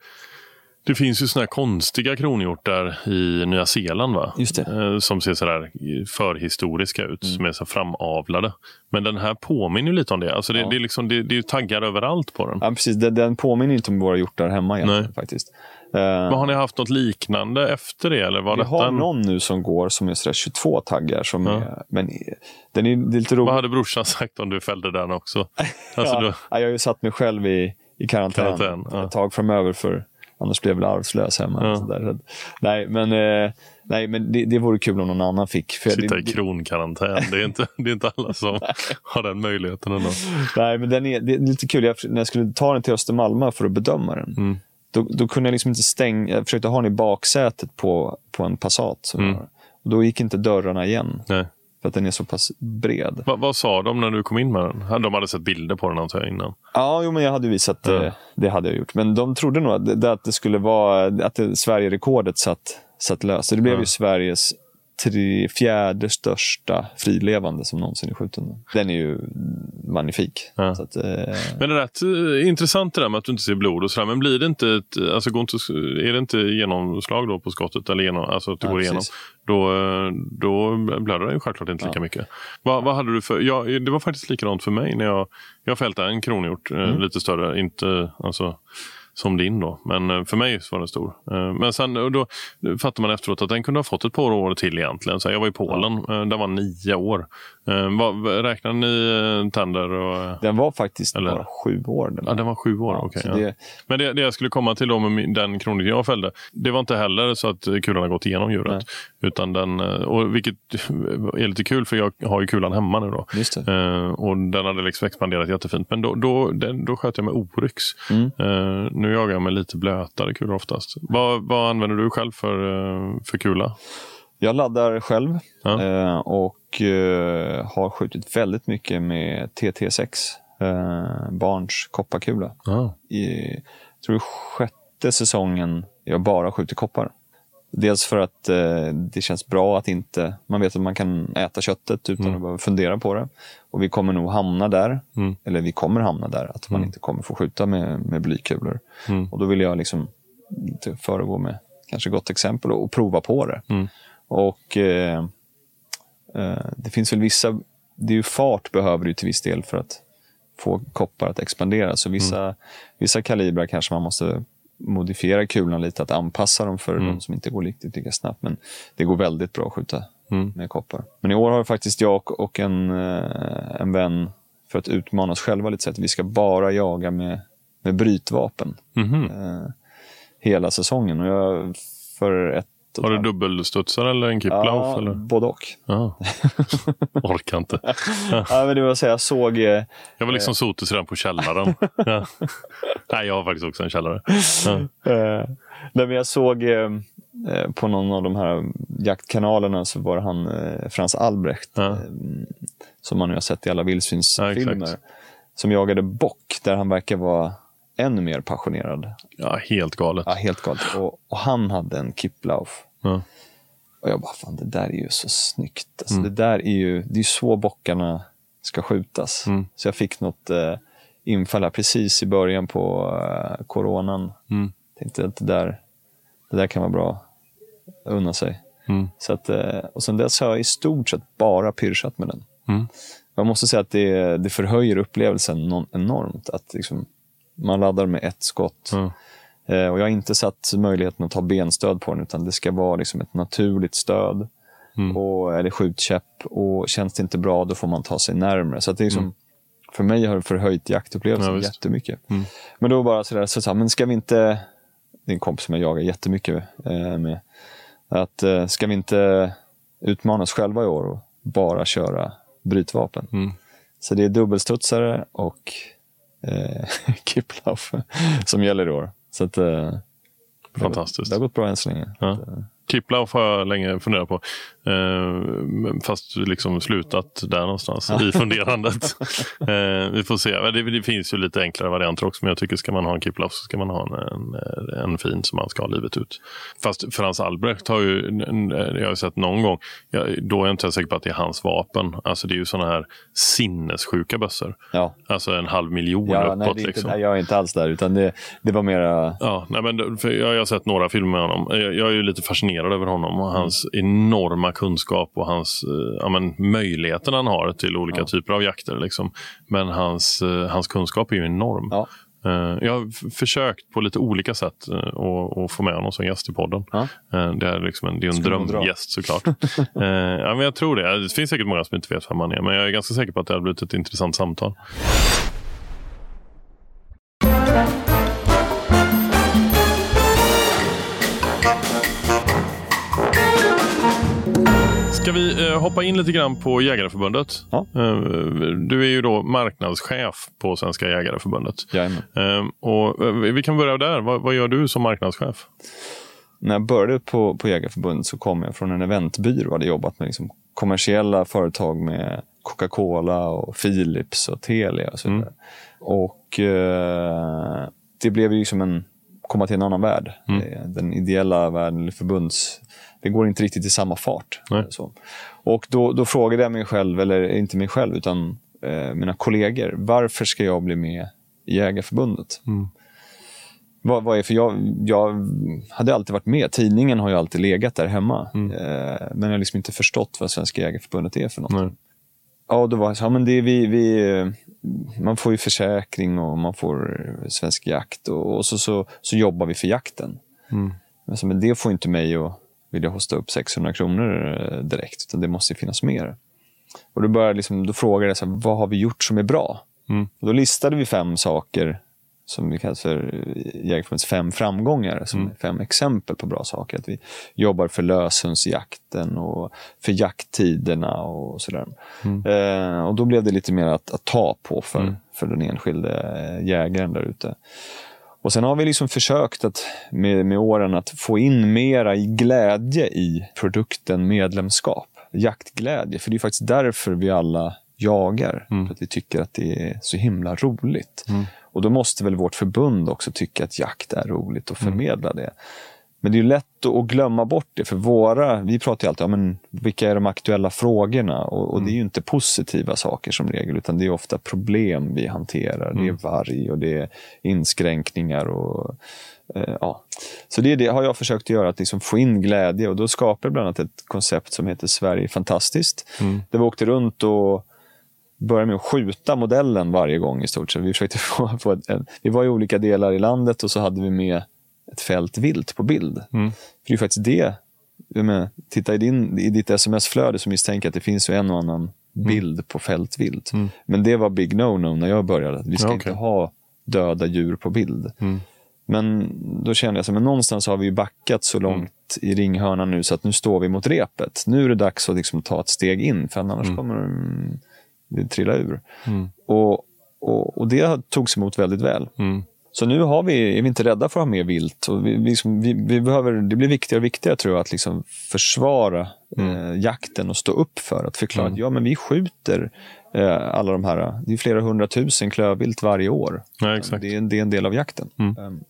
Det finns ju såna här konstiga kronhjortar i Nya Zeeland va? Just det. Eh, som ser sådär förhistoriska ut, som är så framavlade. Men den här påminner lite om det. Alltså det, Ja. det, är liksom, det, det är taggar överallt på den. ja, precis, den, den påminner inte om våra hjortar hemma egentligen. Nej. faktiskt. Eh, Men har ni haft något liknande efter det? Eller var vi har en- någon nu som går som är sådär 22 taggar. Som Ja. är, men den är, är lite. Vad hade brorsan sagt om du fällde den också? *laughs* Alltså, ja, ja, jag har ju satt mig själv i, i karantän, Karantän, ja. ett tag framöver för annars blev jag väl arvslös hemma. Ja. Så där. Så Nej, men, eh, nej, men det, det vore kul om någon annan fick. För sitta det, i kronkarantän. Det är inte, det är inte alla som har den möjligheten ändå. Nej, men den är, det är lite kul. Jag, när jag skulle ta den till Östermalma för att bedöma den, Mm. då, då kunde jag liksom inte stänga. Jag försökte ha den i baksätet på, på en Passat. Som Mm. då gick inte dörrarna igen, Nej. För att den är så pass bred. Va, vad sa de när du kom in med den? De hade sett bilder på den antar jag innan. Ja, jo, men jag hade visat, Ja. eh, det hade jag gjort. Men de trodde nog att det, att det skulle vara, att det, Sverige-rekordet satt, satt löst. Det blev Ja. ju Sveriges tre, fjärde största frilevande som någonsin är skjuten. Den är ju magnifik. Ja. Att, eh, Men det är rätt eh, intressant det där med att du inte ser blod och sådär. Men blir det inte ett, alltså går inte, är det inte genomslag då på skottet? Eller genom, alltså att det Ja, går precis. igenom? Då, eh, då blöder det ju självklart inte lika Ja. mycket. Vad, vad hade du för, ja, det var faktiskt likadant för mig när jag, jag fällde en kronhjort, eh, Mm. lite större, inte alltså som din då. Men eh, för mig så var den stor. Eh, Men sen då fattar man efteråt att den kunde ha fått ett par år till egentligen. Så jag var i Polen, eh, den var nio år. Räknar ni tänder? Och, den var faktiskt Eller- bara sju år. Den. Ja, den var sju år. Ja, så ja. det- Men det, det jag skulle komma till då med den kronik jag fällde, det var inte heller så att kulan har gått igenom djuret. Nej. Utan den, och vilket *laughs* är lite kul för jag har ju kulan hemma nu då. Och den hade liksom expanderat jättefint. Men då, då, den, då sköt jag med oryx. Mm. Nu jagar jag med lite blötare kulor oftast. Vad, vad använder du själv för, eh, för kula? Jag laddar själv Ja. eh, och eh, har skjutit väldigt mycket med TT6, eh, barns kopparkula. Ah. i jag tror sjätte säsongen jag bara skjuter koppar. Dels för att eh, det känns bra att inte, man vet att man kan äta köttet utan att behöva fundera på det. Och vi kommer nog hamna där, Mm. eller vi kommer hamna där, att man inte kommer få skjuta med, med blykulor. Mm. Och då vill jag liksom föregå med kanske gott exempel och, och prova på det. Mm. Och eh, eh, det finns väl vissa, det är ju fart behöver du till viss del för att få koppar att expandera. Så vissa, vissa kalibrar kanske man måste modifiera kulan lite, att anpassa dem för de som inte går riktigt lika snabbt. Men det går väldigt bra att skjuta Mm. med koppar. Men i år har faktiskt jag och- en, eh, en vän, för att utmana oss själva lite, sagt att vi ska bara jaga med, med brytvapen Mhm. eh, hela säsongen. Och jag, för ett Har du dubbelstudsare eller en kiplauf? Ja, eller? både och. Ja. *laughs* Orkar inte. Ja, men det var så jag såg... eh, Jag var liksom sotis redan på källaren. *laughs* Ja. Nej, jag har faktiskt också en källare. Ja. Eh, nej, men jag såg eh, eh, på någon av de här jaktkanalerna så var det han eh, Frans Albrecht, Ja. eh, som man nu har sett i alla Ja, vildsvinsfilmer, exakt. som jagade bock, där han verkar vara ännu mer passionerad. ja, helt galet. Ja, helt galet. Och, och han hade en kiplauf. Ja. Och jag bara, fan det där är ju så snyggt. Alltså, Mm. Det där är ju, det är så bockarna ska skjutas. Mm. Så jag fick något eh, infall här precis i början på eh, coronan. Mm. Tänkte att det där, det där kan vara bra att unna sig. Mm. Så att, eh, och sen dess har jag i stort sett bara pyrsat med den. Mm. Jag måste säga att det, det förhöjer upplevelsen enormt. Att liksom, man laddar med ett skott. Ja. Eh, och jag har inte satt möjligheten att ta benstöd på den, utan det ska vara liksom ett naturligt stöd. Mm. Och, eller skjutkäpp. Och känns det inte bra, då får man ta sig närmare. Så det är liksom, för mig har det förhöjt jaktupplevelsen Mm. Ja, visst. jättemycket. Mm. Men då bara sådär, så, så, men ska vi inte... Det är en kompis som jag jagar jättemycket eh, med. Att eh, ska vi inte utmana oss själva i år och bara köra brytvapen? Mm. Så det är dubbelstudsare och eh, *laughs* kiplauf som gäller i år. Så att, eh, Fantastiskt. Det har gått bra än så länge. Ja. Kiplauf har jag länge funderat på. Eh, fast liksom slutat där någonstans i funderandet. *laughs* eh, vi får se. Det, det finns ju lite enklare varianter också. Men jag tycker ska man ha en Kiplauf så ska man ha en, en, en fin som man ska ha livet ut. Fast Frans Albrecht har ju, jag har sett någon gång, jag, då är jag inte säker på att det är hans vapen. Alltså det är ju sådana här sinnessjuka bössor. Ja. Alltså en halv miljon Ja, uppåt. nej, det är inte, liksom. nej, jag är inte alls där, utan det, det var mera... Ja, nej men, jag, jag har sett några filmer med honom. Jag, jag är ju lite fascinerad över honom och hans enorma kunskap och hans eh, ja, men, möjligheter han har till olika typer av jakter. Liksom. Men hans, eh, hans kunskap är ju enorm. Ja. Eh, Jag har försökt på lite olika sätt att få med honom som gäst i podden. Ja. Det är, liksom en, det är en drömgäst såklart. *laughs* Ja, men jag tror det. Det finns säkert många som inte vet vem han är, men jag är ganska säker på att det har blivit ett intressant samtal. Ska vi eh, hoppa in lite grann på Jägareförbundet? Ja. Eh, du är ju då marknadschef på Svenska Jägareförbundet. Jajamän. Eh, och, vi kan börja där. Vad, gör du som marknadschef? När jag började på, på Jägarförbundet så kom jag från en eventbyrå och hade jobbat med liksom kommersiella företag med Coca-Cola och Philips och Telia och så vidare. Och eh, det blev ju liksom en komma till en annan värld. Eh, Den ideella världen, förbunds... Det går inte riktigt i samma fart. Och då, då frågade jag mig själv, eller inte mig själv, utan eh, mina kollegor. Varför ska jag bli med i Jägarförbundet? Vad, vad är för jag, jag hade alltid varit med. Tidningen har ju alltid legat där hemma. Eh, men jag har liksom inte förstått vad Svenska Jägareförbundet är för något. Nej. Ja, då var jag så, ja, men det är vi, vi, man får ju försäkring och man får svensk jakt och, och så, så, så jobbar vi för jakten. Mm. Men det får inte mig att vilja hosta upp 600 kronor eh, direkt, utan det måste finnas mer. Och då, började liksom, då frågade jag, så här, vad har vi gjort som är bra? Mm. Och då listade vi fem saker som vi kallar för eh, Jägareförbundets fem framgångar, som är fem exempel på bra saker. Att vi jobbar för löshundsjakten och för jakttiderna och sådär. Eh, och då blev det lite mer att, att ta på för, för den enskilde eh, jägaren där ute. Och sen har vi liksom försökt att med, med åren att få in mera glädje i produkten medlemskap. Jaktglädje, för det är faktiskt därför vi alla jagar. För att vi tycker att det är så himla roligt. Och då måste väl vårt förbund också tycka att jakt är roligt och förmedla det. Men det är ju lätt att glömma bort det, för våra, vi pratar ju alltid om men, vilka är de aktuella frågorna och, och det är ju inte positiva saker som regel, utan det är ofta problem vi hanterar. Det är varg och det är inskränkningar och eh, ja. Så det, är det har jag försökt göra, att liksom få in glädje och då skapar jag bland annat ett koncept som heter Sverige fantastiskt. Där vi åkte runt och började med att skjuta modellen varje gång i stort sett. Vi, försökte *laughs* få, få ett, en, vi var i olika delar i landet och så hade vi med ett fält vilt på bild. För det är faktiskt det. Menar, titta i, din, i ditt sms-flöde så misstänker jag att det finns ju en och annan bild på fält vilt. Men det var big no-no när jag började. Vi ska Ja, inte okej. ha döda djur på bild. Men då kände jag att någonstans har vi backat så långt mm. i ringhörnan nu så att nu står vi mot repet. Nu är det dags att liksom ta ett steg in för annars mm. kommer det trilla ur. Mm. Och, och, och, det togs emot väldigt väl. Mm. Så nu har vi, är vi inte rädda för att ha mer vilt. Och vi, liksom, vi, vi, behöver, det blir viktigare och viktigare tror jag att liksom försvara mm. eh, jakten och stå upp för att förklara mm. att ja, men vi skjuter eh, alla de här, det är flera hundratusen klövvilt varje år. Ja, exakt. Det, är, det är en del av jakten. Mm. Um,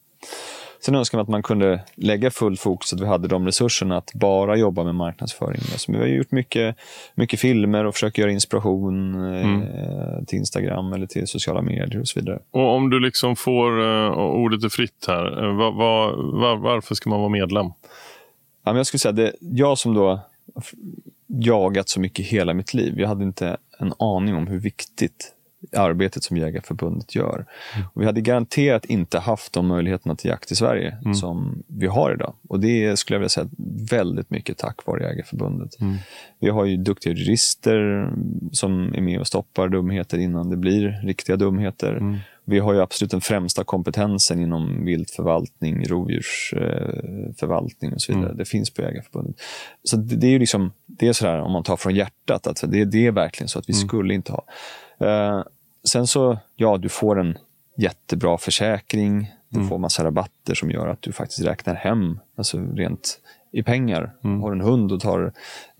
Sen önskar man att man kunde lägga full fokus, att vi hade de resurserna att bara jobba med marknadsföring. Alltså, vi har gjort mycket, mycket filmer och försöker göra inspiration mm. eh, till Instagram eller till sociala medier och så vidare. Och Om du liksom får, uh, ordet är fritt här, uh, var, var, var, varför ska man vara medlem? Ja, men jag skulle säga det, jag som då jagat så mycket hela mitt liv, jag hade inte en aning om hur viktigt arbetet som Jägarförbundet gör. Mm. Vi hade garanterat inte haft de möjligheterna till jakt i Sverige mm. som vi har idag. Och det skulle jag vilja säga väldigt mycket tack vare Jägarförbundet. Mm. Vi har ju duktiga jurister som är med och stoppar dumheter innan det blir riktiga dumheter. Vi har ju absolut den främsta kompetensen inom viltförvaltning, rovdjursförvaltning och så vidare. Mm. Det finns på Jägarförbundet. Så det, det är ju liksom, det är sådär om man tar från hjärtat, att det, det är verkligen så att vi mm. skulle inte ha Eh, sen så, ja, du får en jättebra försäkring. Du mm. får massa rabatter som gör att du faktiskt räknar hem, alltså rent i pengar. Mm. Har du en hund och tar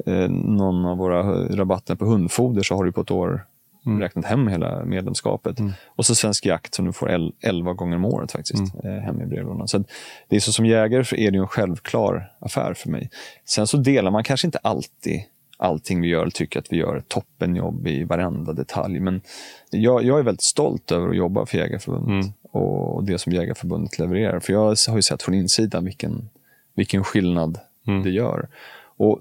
eh, någon av våra rabatter på hundfoder så har du på ett år mm. räknat hem hela medlemskapet. Mm. Och så Svensk Jakt som du får 11 gånger om året faktiskt mm. eh, hem i brevlådan. Så det är så som jägare så är det en självklar affär för mig. Sen så delar man kanske inte alltid allting vi gör och tycker att vi gör ett toppenjobb i varenda detalj. Men jag, jag är väldigt stolt över att jobba för Jägarförbundet mm. och det som Jägarförbundet levererar. För jag har ju sett från insidan vilken, vilken skillnad mm. det gör. Och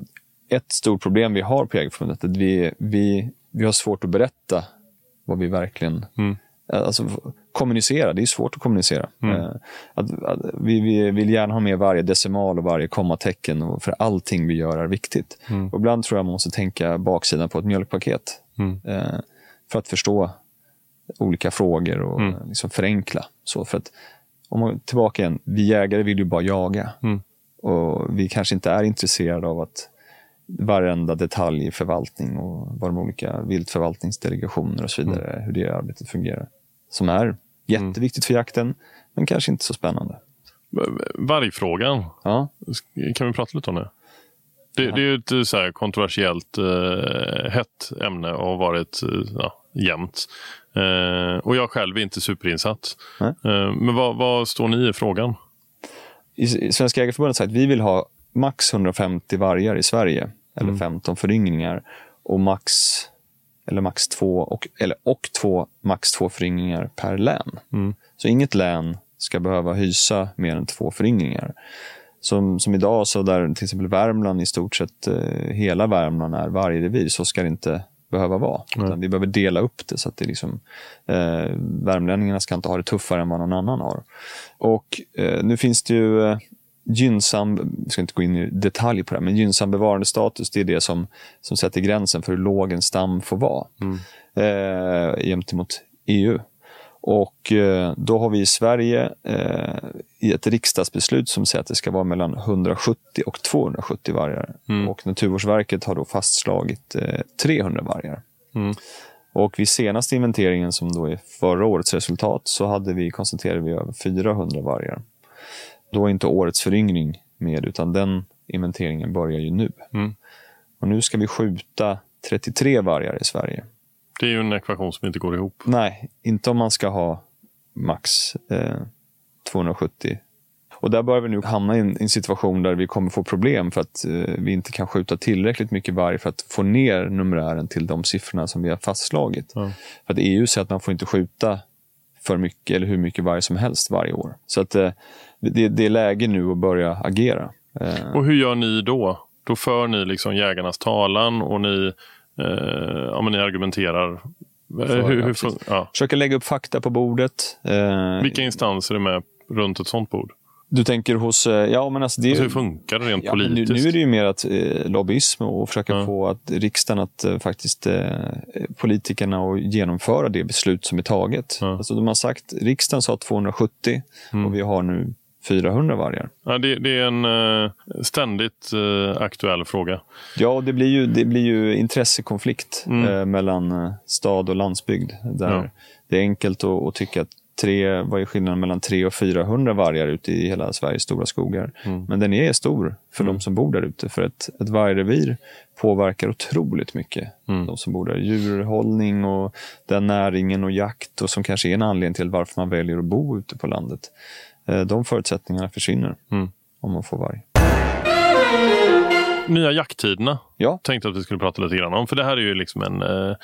ett stort problem vi har på Jägarförbundet är att vi, vi, vi har svårt att berätta vad vi verkligen mm. Alltså, kommunicera, det är svårt att kommunicera. Mm. Eh, att, att, vi, vi, vill gärna ha med varje decimal och varje kommatecken, och för allting vi gör är viktigt. Mm. Och ibland tror jag man måste tänka baksidan på ett mjölkpaket mm. eh, för att förstå olika frågor och mm. liksom förenkla. Så för att, om man tillbaka igen, vi jägare vill ju bara jaga. Mm. Och Vi kanske inte är intresserade av att varenda detalj i förvaltning och vad de olika viltförvaltningsdelegationer och så vidare, mm. hur det arbetet fungerar som är jätteviktigt för jakten, men kanske inte så spännande. Vargfrågan, ja. kan vi prata lite om det? Det, ja. det är ett så här kontroversiellt eh, hett ämne och har varit eh, ja, jämnt. Eh, och jag själv är inte superinsatt. Eh, men vad, vad, står ni i frågan? I Svenska Jägareförbundet har sagt att vi vill ha max 150 vargar i Sverige, eller mm. 15 föryngringar. Och max eller max två och, eller, och två, max två föryngringar per län. Mm. Så inget län ska behöva hysa mer än två föryngringar. Som, som idag, så där till exempel Värmland, i stort sett eh, hela Värmland är varje revir, så ska det inte behöva vara. Mm. Vi behöver dela upp det så att det liksom, eh, värmlänningarna ska inte ha det tuffare än vad någon annan har. Och eh, nu finns det ju eh, gynnsam, jag ska inte gå in i detalj på det, men gynnsam bevarandestatus det är det som, som sätter gränsen för hur låg en stam får vara mm. eh, gentemot EU. Och eh, då har vi i Sverige eh, i ett riksdagsbeslut som säger att det ska vara mellan 170 och 270 vargar. Mm. Och Naturvårdsverket har då fastslagit eh, 300 vargar. Mm. Och vid senaste inventeringen, som då är förra årets resultat, så hade vi, konstaterade vi över 400 vargar. Då är inte årets föryngring med, utan den inventeringen börjar ju nu. Mm. Och nu ska vi skjuta 33 vargar i Sverige. Det är ju en ekvation som inte går ihop. Nej, inte om man ska ha max eh, 270. Och där börjar vi nu hamna i en, en, situation där vi kommer få problem för att eh, vi inte kan skjuta tillräckligt mycket varg för att få ner numerären till de siffrorna som vi har fastslagit. Mm. För att EU säger att man får inte skjuta för mycket eller hur mycket varg som helst varje år. Så att eh, det, det är läge nu att börja agera. Eh. Och hur gör ni då? Då för ni liksom jägarnas talan och ni, eh, ja, men ni argumenterar. För, hur, hur, ja. Försöker lägga upp fakta på bordet. Eh, Vilka instanser är med runt ett sånt bord? Du tänker hos... eh, Ja, men alltså det Alltså, hur funkar det rent Ja, men nu, politiskt? nu är det ju mer att eh, lobbyism och försöka Ja. få att riksdagen att eh, faktiskt eh, politikerna att genomföra det beslut som är taget. Ja. Alltså, de har sagt, riksdagen sa 270 Mm. och vi har nu 400 vargar. Ja, det, det är en eh, ständigt eh, aktuell fråga. Ja, det blir ju, det blir ju intressekonflikt Mm. eh, mellan stad och landsbygd. Där Ja. Det är enkelt att, att tycka att tre, vad är skillnaden mellan 300 och 400 vargar ute i hela Sveriges stora skogar? Mm. Men den är stor för de som bor där ute. För ett, ett vargrevir påverkar otroligt mycket Mm. de som bor där. Djurhållning och den näringen och jakt och som kanske är en anledning till varför man väljer att bo ute på landet. Eh, De förutsättningarna försvinner Mm. om man får varg. Nya jakttiderna Ja. tänkte att vi skulle prata lite grann om. För det här är ju liksom en, eh,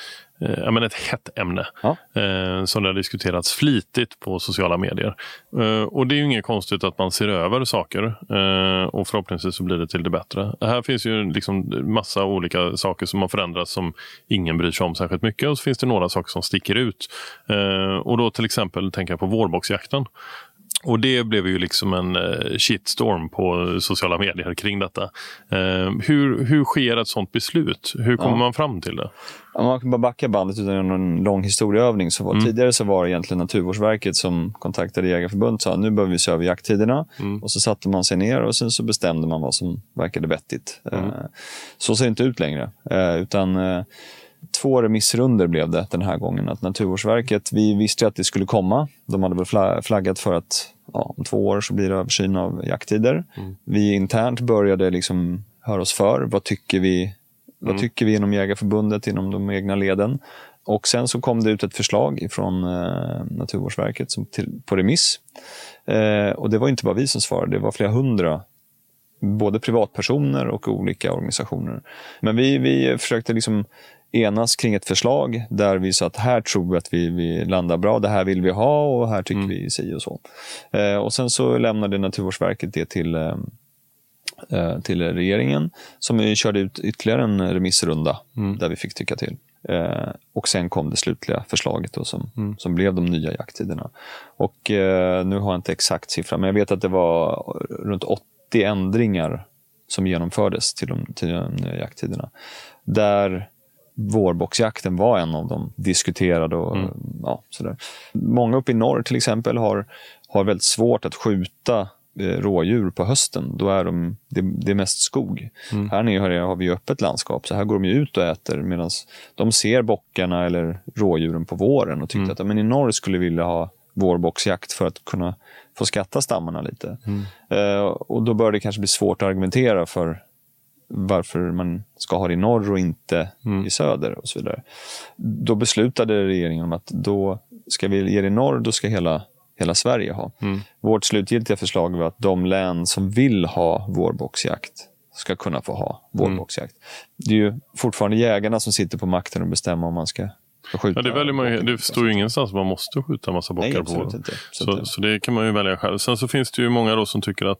eh, men ett hett ämne Ja. eh, som det har diskuterats flitigt på sociala medier. Eh, och det är ju inget konstigt att man ser över saker eh, och förhoppningsvis så blir det till det bättre. Här finns ju liksom massa olika saker som har förändrats som ingen bryr sig om särskilt mycket och så finns det några saker som sticker ut. Eh, och då till exempel tänker jag på vårboxjakten. Och det blev ju liksom en eh, shitstorm på sociala medier kring detta. Eh, hur, hur sker ett sånt beslut? Hur kommer Ja. man fram till det? Om man kan bara backa bandet utan en lång historieövning. Så var, Mm. Tidigare så var det egentligen Naturvårdsverket som kontaktade Jägarförbundet och sa nu behöver vi se över jakttiderna. Mm. Och så satte man sig ner och sen så bestämde man vad som verkade vettigt. Mm. Eh, Så ser det inte ut längre. Utan två remissrunder blev det den här gången. Att Naturvårdsverket, vi visste att det skulle komma. De hade väl fla- flaggat för att ja, om två år så blir det översyn av jakttider. Mm. Vi internt började liksom höra oss för. Vad tycker vi vad tycker vi inom Jägarförbundet, inom de egna leden? Och sen så kom det ut ett förslag från eh, Naturvårdsverket som till, på remiss. Eh, och det var inte bara vi som svarade, det var flera hundra både privatpersoner och olika organisationer. Men vi, vi försökte liksom enas kring ett förslag där vi sa att här tror vi att vi, vi landar bra, det här vill vi ha och här tycker vi si och så. Eh, och sen så lämnade Naturvårdsverket det till eh, eh, till regeringen som körde ut ytterligare en remissrunda där vi fick tycka till. Eh, och sen kom det slutliga förslaget då, som, som blev de nya jakttiderna. Och eh, nu har jag inte exakt siffra, men jag vet att det var runt 80 ändringar som genomfördes till de, till de nya jakttiderna. Där vårboxjakten var en av de diskuterade. Och, ja, sådär. Många uppe i norr till exempel har, har väldigt svårt att skjuta eh, rådjur på hösten. Då är de, det, det är mest skog. Här nere har, vi öppet landskap, så här går de ut och äter medan de ser bockarna eller rådjuren på våren och tyckte att ja, men i norr skulle vi vilja ha vårboxjakt för att kunna få skatta stammarna lite. Eh, och då bör det kanske bli svårt att argumentera för varför man ska ha det i norr och inte i söder och så vidare. Då beslutade regeringen om att då ska vi ge det i norr, då ska hela, hela Sverige ha. Vårt slutgiltiga förslag var att de län som vill ha vårboxjakt ska kunna få ha vårboxjakt. Det är ju fortfarande jägarna som sitter på makten och bestämmer om man ska. Ja, det, väljer man, ju- det står ju ingenstans att man måste skjuta en massa bockar Nej, på inte. Så Så, det kan man ju välja själv. Sen så finns det ju många då som tycker att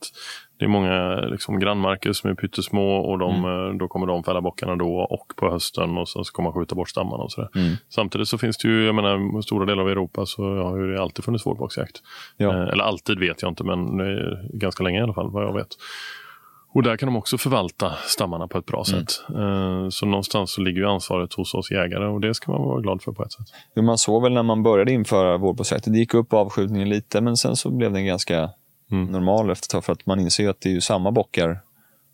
det är många liksom, grannmarker som är pyttesmå och de, Mm. eh, då kommer de fälla bockarna då och på hösten och sen så kommer man skjuta bort stammarna och sådär. Mm. Samtidigt så finns det ju, jag menar, stora delar av Europa så har ju det alltid funnits vårboxjakt. Ja. Eh, eller alltid vet jag inte, men det är ganska länge i alla fall vad jag vet. Och där kan de också förvalta stammarna på ett bra Mm. sätt. Eh, Så någonstans så ligger ju ansvaret hos oss jägare och det ska man vara glad för på ett sätt. Man såg väl när man började införa vårboxjakten, det gick upp avskjutningen lite, men sen så blev den ganska Mm. normal efter ett tag, för att man inser att det är ju samma bockar.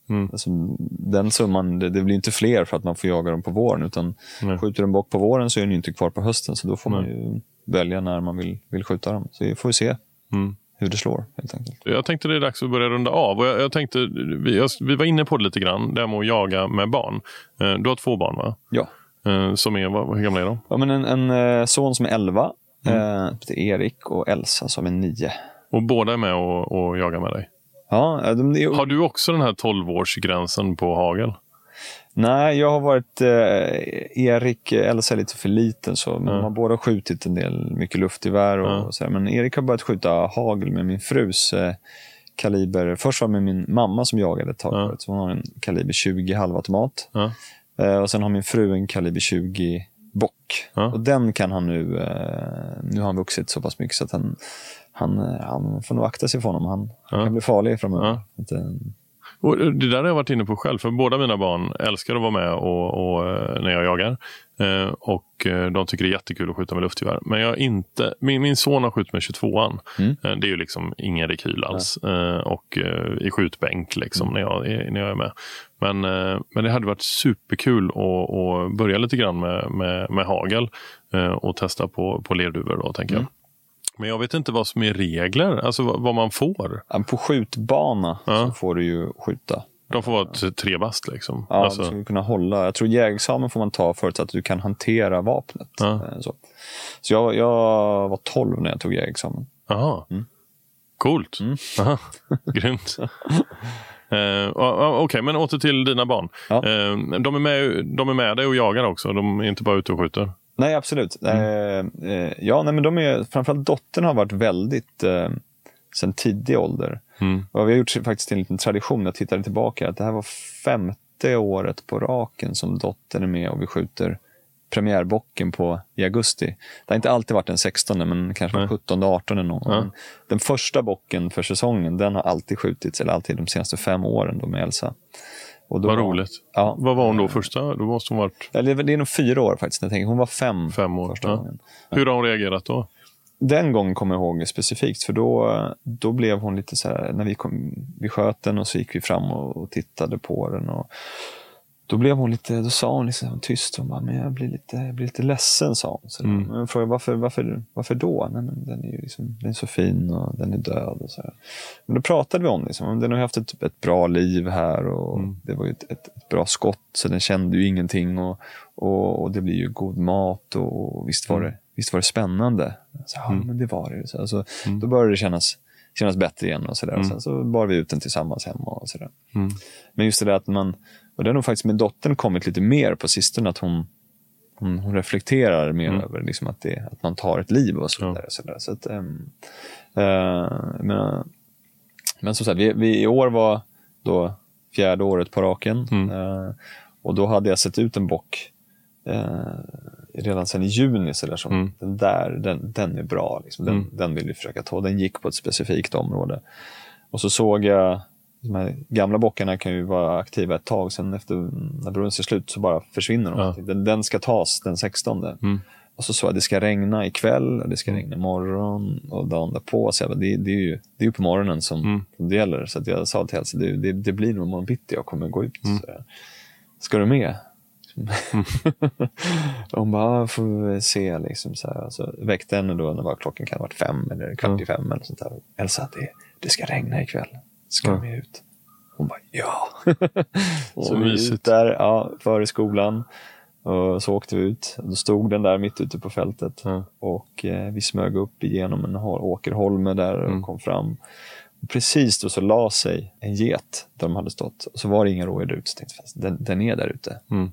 Mm. Alltså, den summan, det, det blir inte fler för att man får jaga dem på våren, utan Nej. skjuter en bock på våren så är den inte kvar på hösten, så då får man ju välja när man vill, vill skjuta dem. Så vi får vi se Mm. Hur det slår, helt enkelt. Jag tänkte det är dags att börja runda av. Och jag, jag tänkte, vi, jag, vi var inne på det lite grann, det här med att jaga med barn. Eh, Du har två barn va? Ja. Eh, Som är, vad, hur gamla är de? ja men en, en eh, son som är 11, Mm. Erik, och Elsa som är 9. Och båda är med och, och jagar med dig. Ja, de, är- Har du också den här 12-årsgränsen på hagel? Nej, jag har varit eh, Erik, Elsa är lite för liten så men de har båda skjutit en del, mycket luftgevär och, Ja. och så här. Men Erik har börjat skjuta hagel med min frus eh, kaliber. Först var det med min mamma som jagade ett tag förut, så hon har en kaliber 20 halvautomat. Ja. Eh, och sen har min fru en kaliber 20 bock. Och den kan han nu, eh, nu har han vuxit så pass mycket så att han, han, eh, han får nog akta sig för honom. Han, han kan bli farlig framöver. Inte, Och det där har jag varit inne på själv, för båda mina barn älskar att vara med och, och, eh, när jag jagar. Eh, och eh, De tycker det är jättekul att skjuta med luftgevär. Men jag inte, min, min son har skjutit med 22an. Mm. Eh, det är ju liksom ingen rekyl alls. Eh, och eh, i skjutbänk liksom, Mm. när, jag, är- när jag är med. Men, eh, men det hade varit superkul att, att börja lite grann med, med, med hagel eh, och testa på, på lerduvor. Då, tänker Mm. jag. Men jag vet inte vad som är regler, alltså vad, man får. På skjutbana Ja. så får du ju skjuta. De får vara tre bast liksom. Ja, alltså, du ska kunna hålla. Jag tror jägarexamen får man ta förutsatt att du kan hantera vapnet. Ja. Eh, Så, så jag, jag var 12 när jag tog jägarexamen. Aha. Mm. Coolt. Aha. Grymt. *laughs* O- Okej, men åter till dina barn. Ja. Eh, de, är med, de är med dig och jagar också. De är inte bara ute och skjuter. Nej, absolut. Mm. Eh, eh, ja, nej, men de är, framförallt dottern har varit väldigt, eh, sen tidig ålder. Mm. Och vi har gjort faktiskt en liten tradition, jag tittade tillbaka, att det här var femte året på raken som dottern är med och vi skjuter premiärbocken på i augusti. Det har inte alltid varit den 16 men kanske den 17 18 någon gång. Ja. Den första bocken för säsongen, den har alltid skjutits, eller alltid de senaste fem åren då med Elsa. Och då Vad var- roligt. Ja. Vad var hon då första? Då måste hon varit Ja, det är- det är nog fyra år faktiskt. Jag tänker. Hon var fem, fem år. första Ja. gången. Hur har hon reagerat då? Den gången kommer jag ihåg specifikt, för då, då blev hon lite så här, när vi, kom, vi sköt den och så gick vi fram och, och tittade på den. Och då blev hon lite, då sa hon liksom tyst, hon bara, men jag blir lite, jag blir lite ledsen, sa hon. Så Mm. Jag frågade, varför, varför, varför då? Nej, men den är ju liksom, den är så fin och den är död. Och så här. Men då pratade vi om liksom, den har haft ett, ett bra liv här och Mm. det var ju ett, ett, ett bra skott, så den kände ju ingenting. Och, och, och det blir ju god mat och, och visst var det Visst var det spännande? Så, ja, men det var det. Så, alltså, Då började det kännas, kännas bättre igen. och, så där. och Sen så bar vi ut den tillsammans hemma. Och så där. Mm. Men just det där att man, och det har nog faktiskt med dottern kommit lite mer på sistone, att hon, hon, hon reflekterar mer över liksom att, det, att man tar ett liv och så Ja. vidare. Så där. Så att, ehm, eh, men, men som sagt, vi, vi, i år var då fjärde året på raken. Mm. Eh, och då hade jag sett ut en bock eh, redan sedan i juni. Så där, som, Mm. Den där, den, den är bra. Liksom. Den, Mm. den vill vi försöka ta. Den gick på ett specifikt område. Och så såg jag, de här gamla bockarna kan ju vara aktiva ett tag, sen efter när bron ser slut så bara försvinner de. Ja. Den, den ska tas den 16. Mm. Och så sa jag det ska regna ikväll, och det ska regna imorgon och dagen därpå. Så jag bara, det, det, är ju, det är ju på morgonen som, Mm. som det gäller. Så att jag sa till Elsa, det, det, det blir nog imorgon bitti jag kommer gå ut. Mm. Ska du med? *laughs* hon bara, får vi se. Liksom, så här. Så väckte henne då när var klockan kan ha varit fem eller kvart i fem. Eller sånt där. Elsa, det, det ska regna ikväll. Ska du med ut? Hon bara, ja. *laughs* så vi mysigt. ut där, ja, före skolan. Och så åkte vi ut. Då stod den där mitt ute på fältet. Ja. Och eh, vi smög upp igenom en åkerholme där och Mm. kom fram. Och precis då så la sig en get där de hade stått. Och så var det ingen rådjur där ute. Så tänkte jag, den, den är där ute. Mm.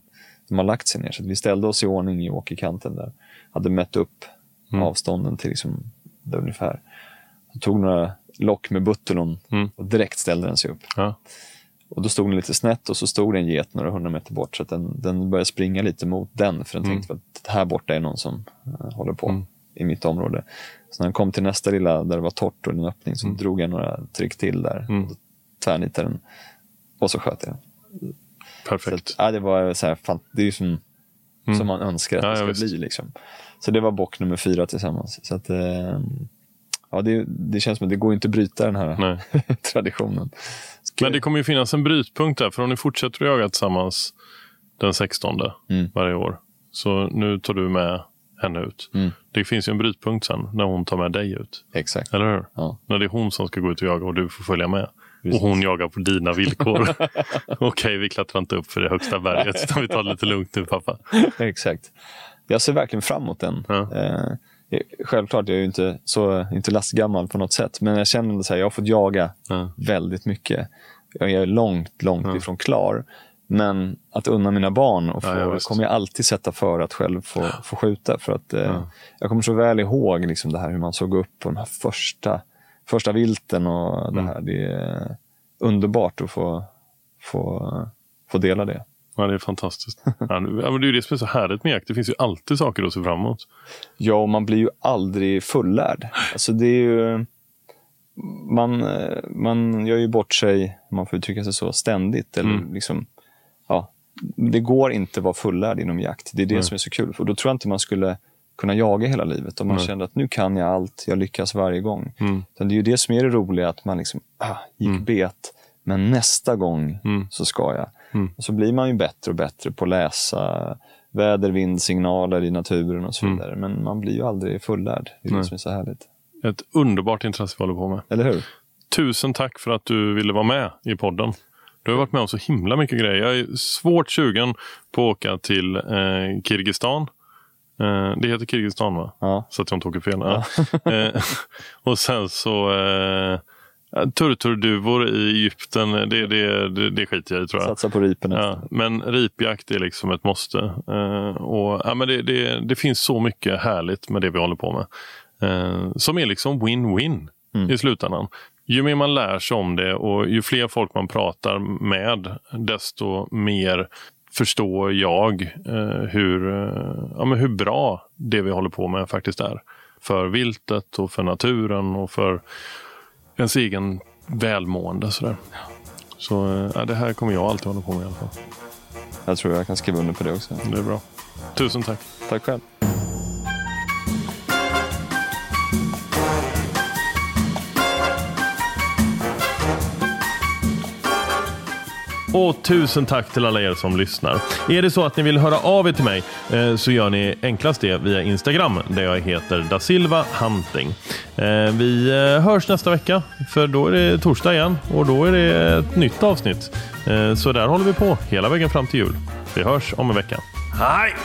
De har lagt sig ner. Så vi ställde oss i ordning i åkerkanten där. Hade mätt upp Mm. avstånden till liksom, där ungefär. Så tog några lock med buttolon Mm. och direkt ställde den sig upp. Ja. Och då stod den lite snett och så stod det en get några hundra meter bort. Så att den, den började springa lite mot den. För den Mm. tänkte att här borta är någon som eh, håller på Mm. i mitt område. Så när den kom till nästa lilla där det var torrt och en öppning så Mm. drog jag några tryck till där. Mm. Tvärnitade den. Och så sköt jag Perfekt. att, ja, det var så här, fan, det är ju som, Mm. som man önskar att Ja, det ska bli. Liksom. Så det var bock nummer fyra tillsammans. Så att, eh, ja, det, det känns som att det går inte att bryta den här *laughs* traditionen. Ska- Men det kommer ju finnas en brytpunkt där, för om ni fortsätter att jaga tillsammans den 16 Mm. varje år, så nu tar du med henne ut. Mm. Det finns ju en brytpunkt sen, när hon tar med dig ut. Exakt. Eller hur? Ja. När det är hon som ska gå ut och jaga och du får följa med. Precis. Och hon jagar på dina villkor. *laughs* Okej, vi klättrar inte upp för det högsta berget, utan vi tar det lite lugnt nu pappa. Exakt. Jag ser verkligen fram emot den. Ja. Eh, självklart, jag är ju inte, så, inte lastgammal på något sätt, men jag känner att jag har fått jaga Ja. väldigt mycket. Jag är långt, långt Ja. ifrån klar. Men att unna mina barn och få, Ja, ja, kommer jag alltid sätta för att själv få, få skjuta. För att, eh, Ja. Jag kommer så väl ihåg liksom det här hur man såg upp på de här första, första vilten. och det Mm. här. Det är underbart att få, få, få dela det. Ja, det är fantastiskt. *laughs* ja, men det är ju det som är så härligt med jakt. Det finns ju alltid saker att se fram emot. Ja, och man blir ju aldrig fullärd. Alltså det är ju... Man, man gör ju bort sig, om man får uttrycka sig så, ständigt. Eller Mm. liksom, ja, det går inte att vara fullärd inom jakt. Det är det Nej. som är så kul. För då tror jag inte man skulle kunna jaga hela livet. Om man Nej. kände att nu kan jag allt, jag lyckas varje gång. Mm. Det är ju det som är det roliga, att man liksom, ah, gick bet, men nästa gång Mm. så ska jag. Mm. Och så blir man ju bättre och bättre på att läsa väder, vindsignaler i naturen och så Mm. vidare. Men man blir ju aldrig fullärd. Det är det som är så härligt. Ett underbart intresse vi håller på med. Eller hur? Tusen tack för att du ville vara med i podden. Du har varit med om så himla mycket grejer. Jag är svårt sugen på att åka till eh, Kirgizistan. Eh, det heter Kirgizistan va? Ja. Så att jag inte åker fel. Ja. eh, *laughs* och sen så eh, turturduvor i Egypten. Det, det, det, det skiter jag i tror jag. Satsa på ripen. Ja, men ripjakt är liksom ett måste. Eh, och, ja, men det, det, det finns så mycket härligt med det vi håller på med. Eh, som är liksom win-win Mm. i slutändan. Ju mer man lär sig om det och ju fler folk man pratar med desto mer förstår jag eh, hur, eh, ja, men hur bra det vi håller på med faktiskt är. För viltet och för naturen och för ens egen välmående. Sådär. Så eh, ja, det här kommer jag alltid hålla på med i alla fall. Jag tror jag kan skriva under på det också. Det är bra. Tusen tack. Tack själv. Och tusen tack till alla er som lyssnar. Är det så att ni vill höra av er till mig eh, så gör ni enklast det via Instagram där jag heter da Silva Hunting. Eh, vi eh, hörs nästa vecka för då är det torsdag igen och då är det ett nytt avsnitt. Så där håller vi på hela vägen fram till jul. Vi hörs om en vecka. Hej!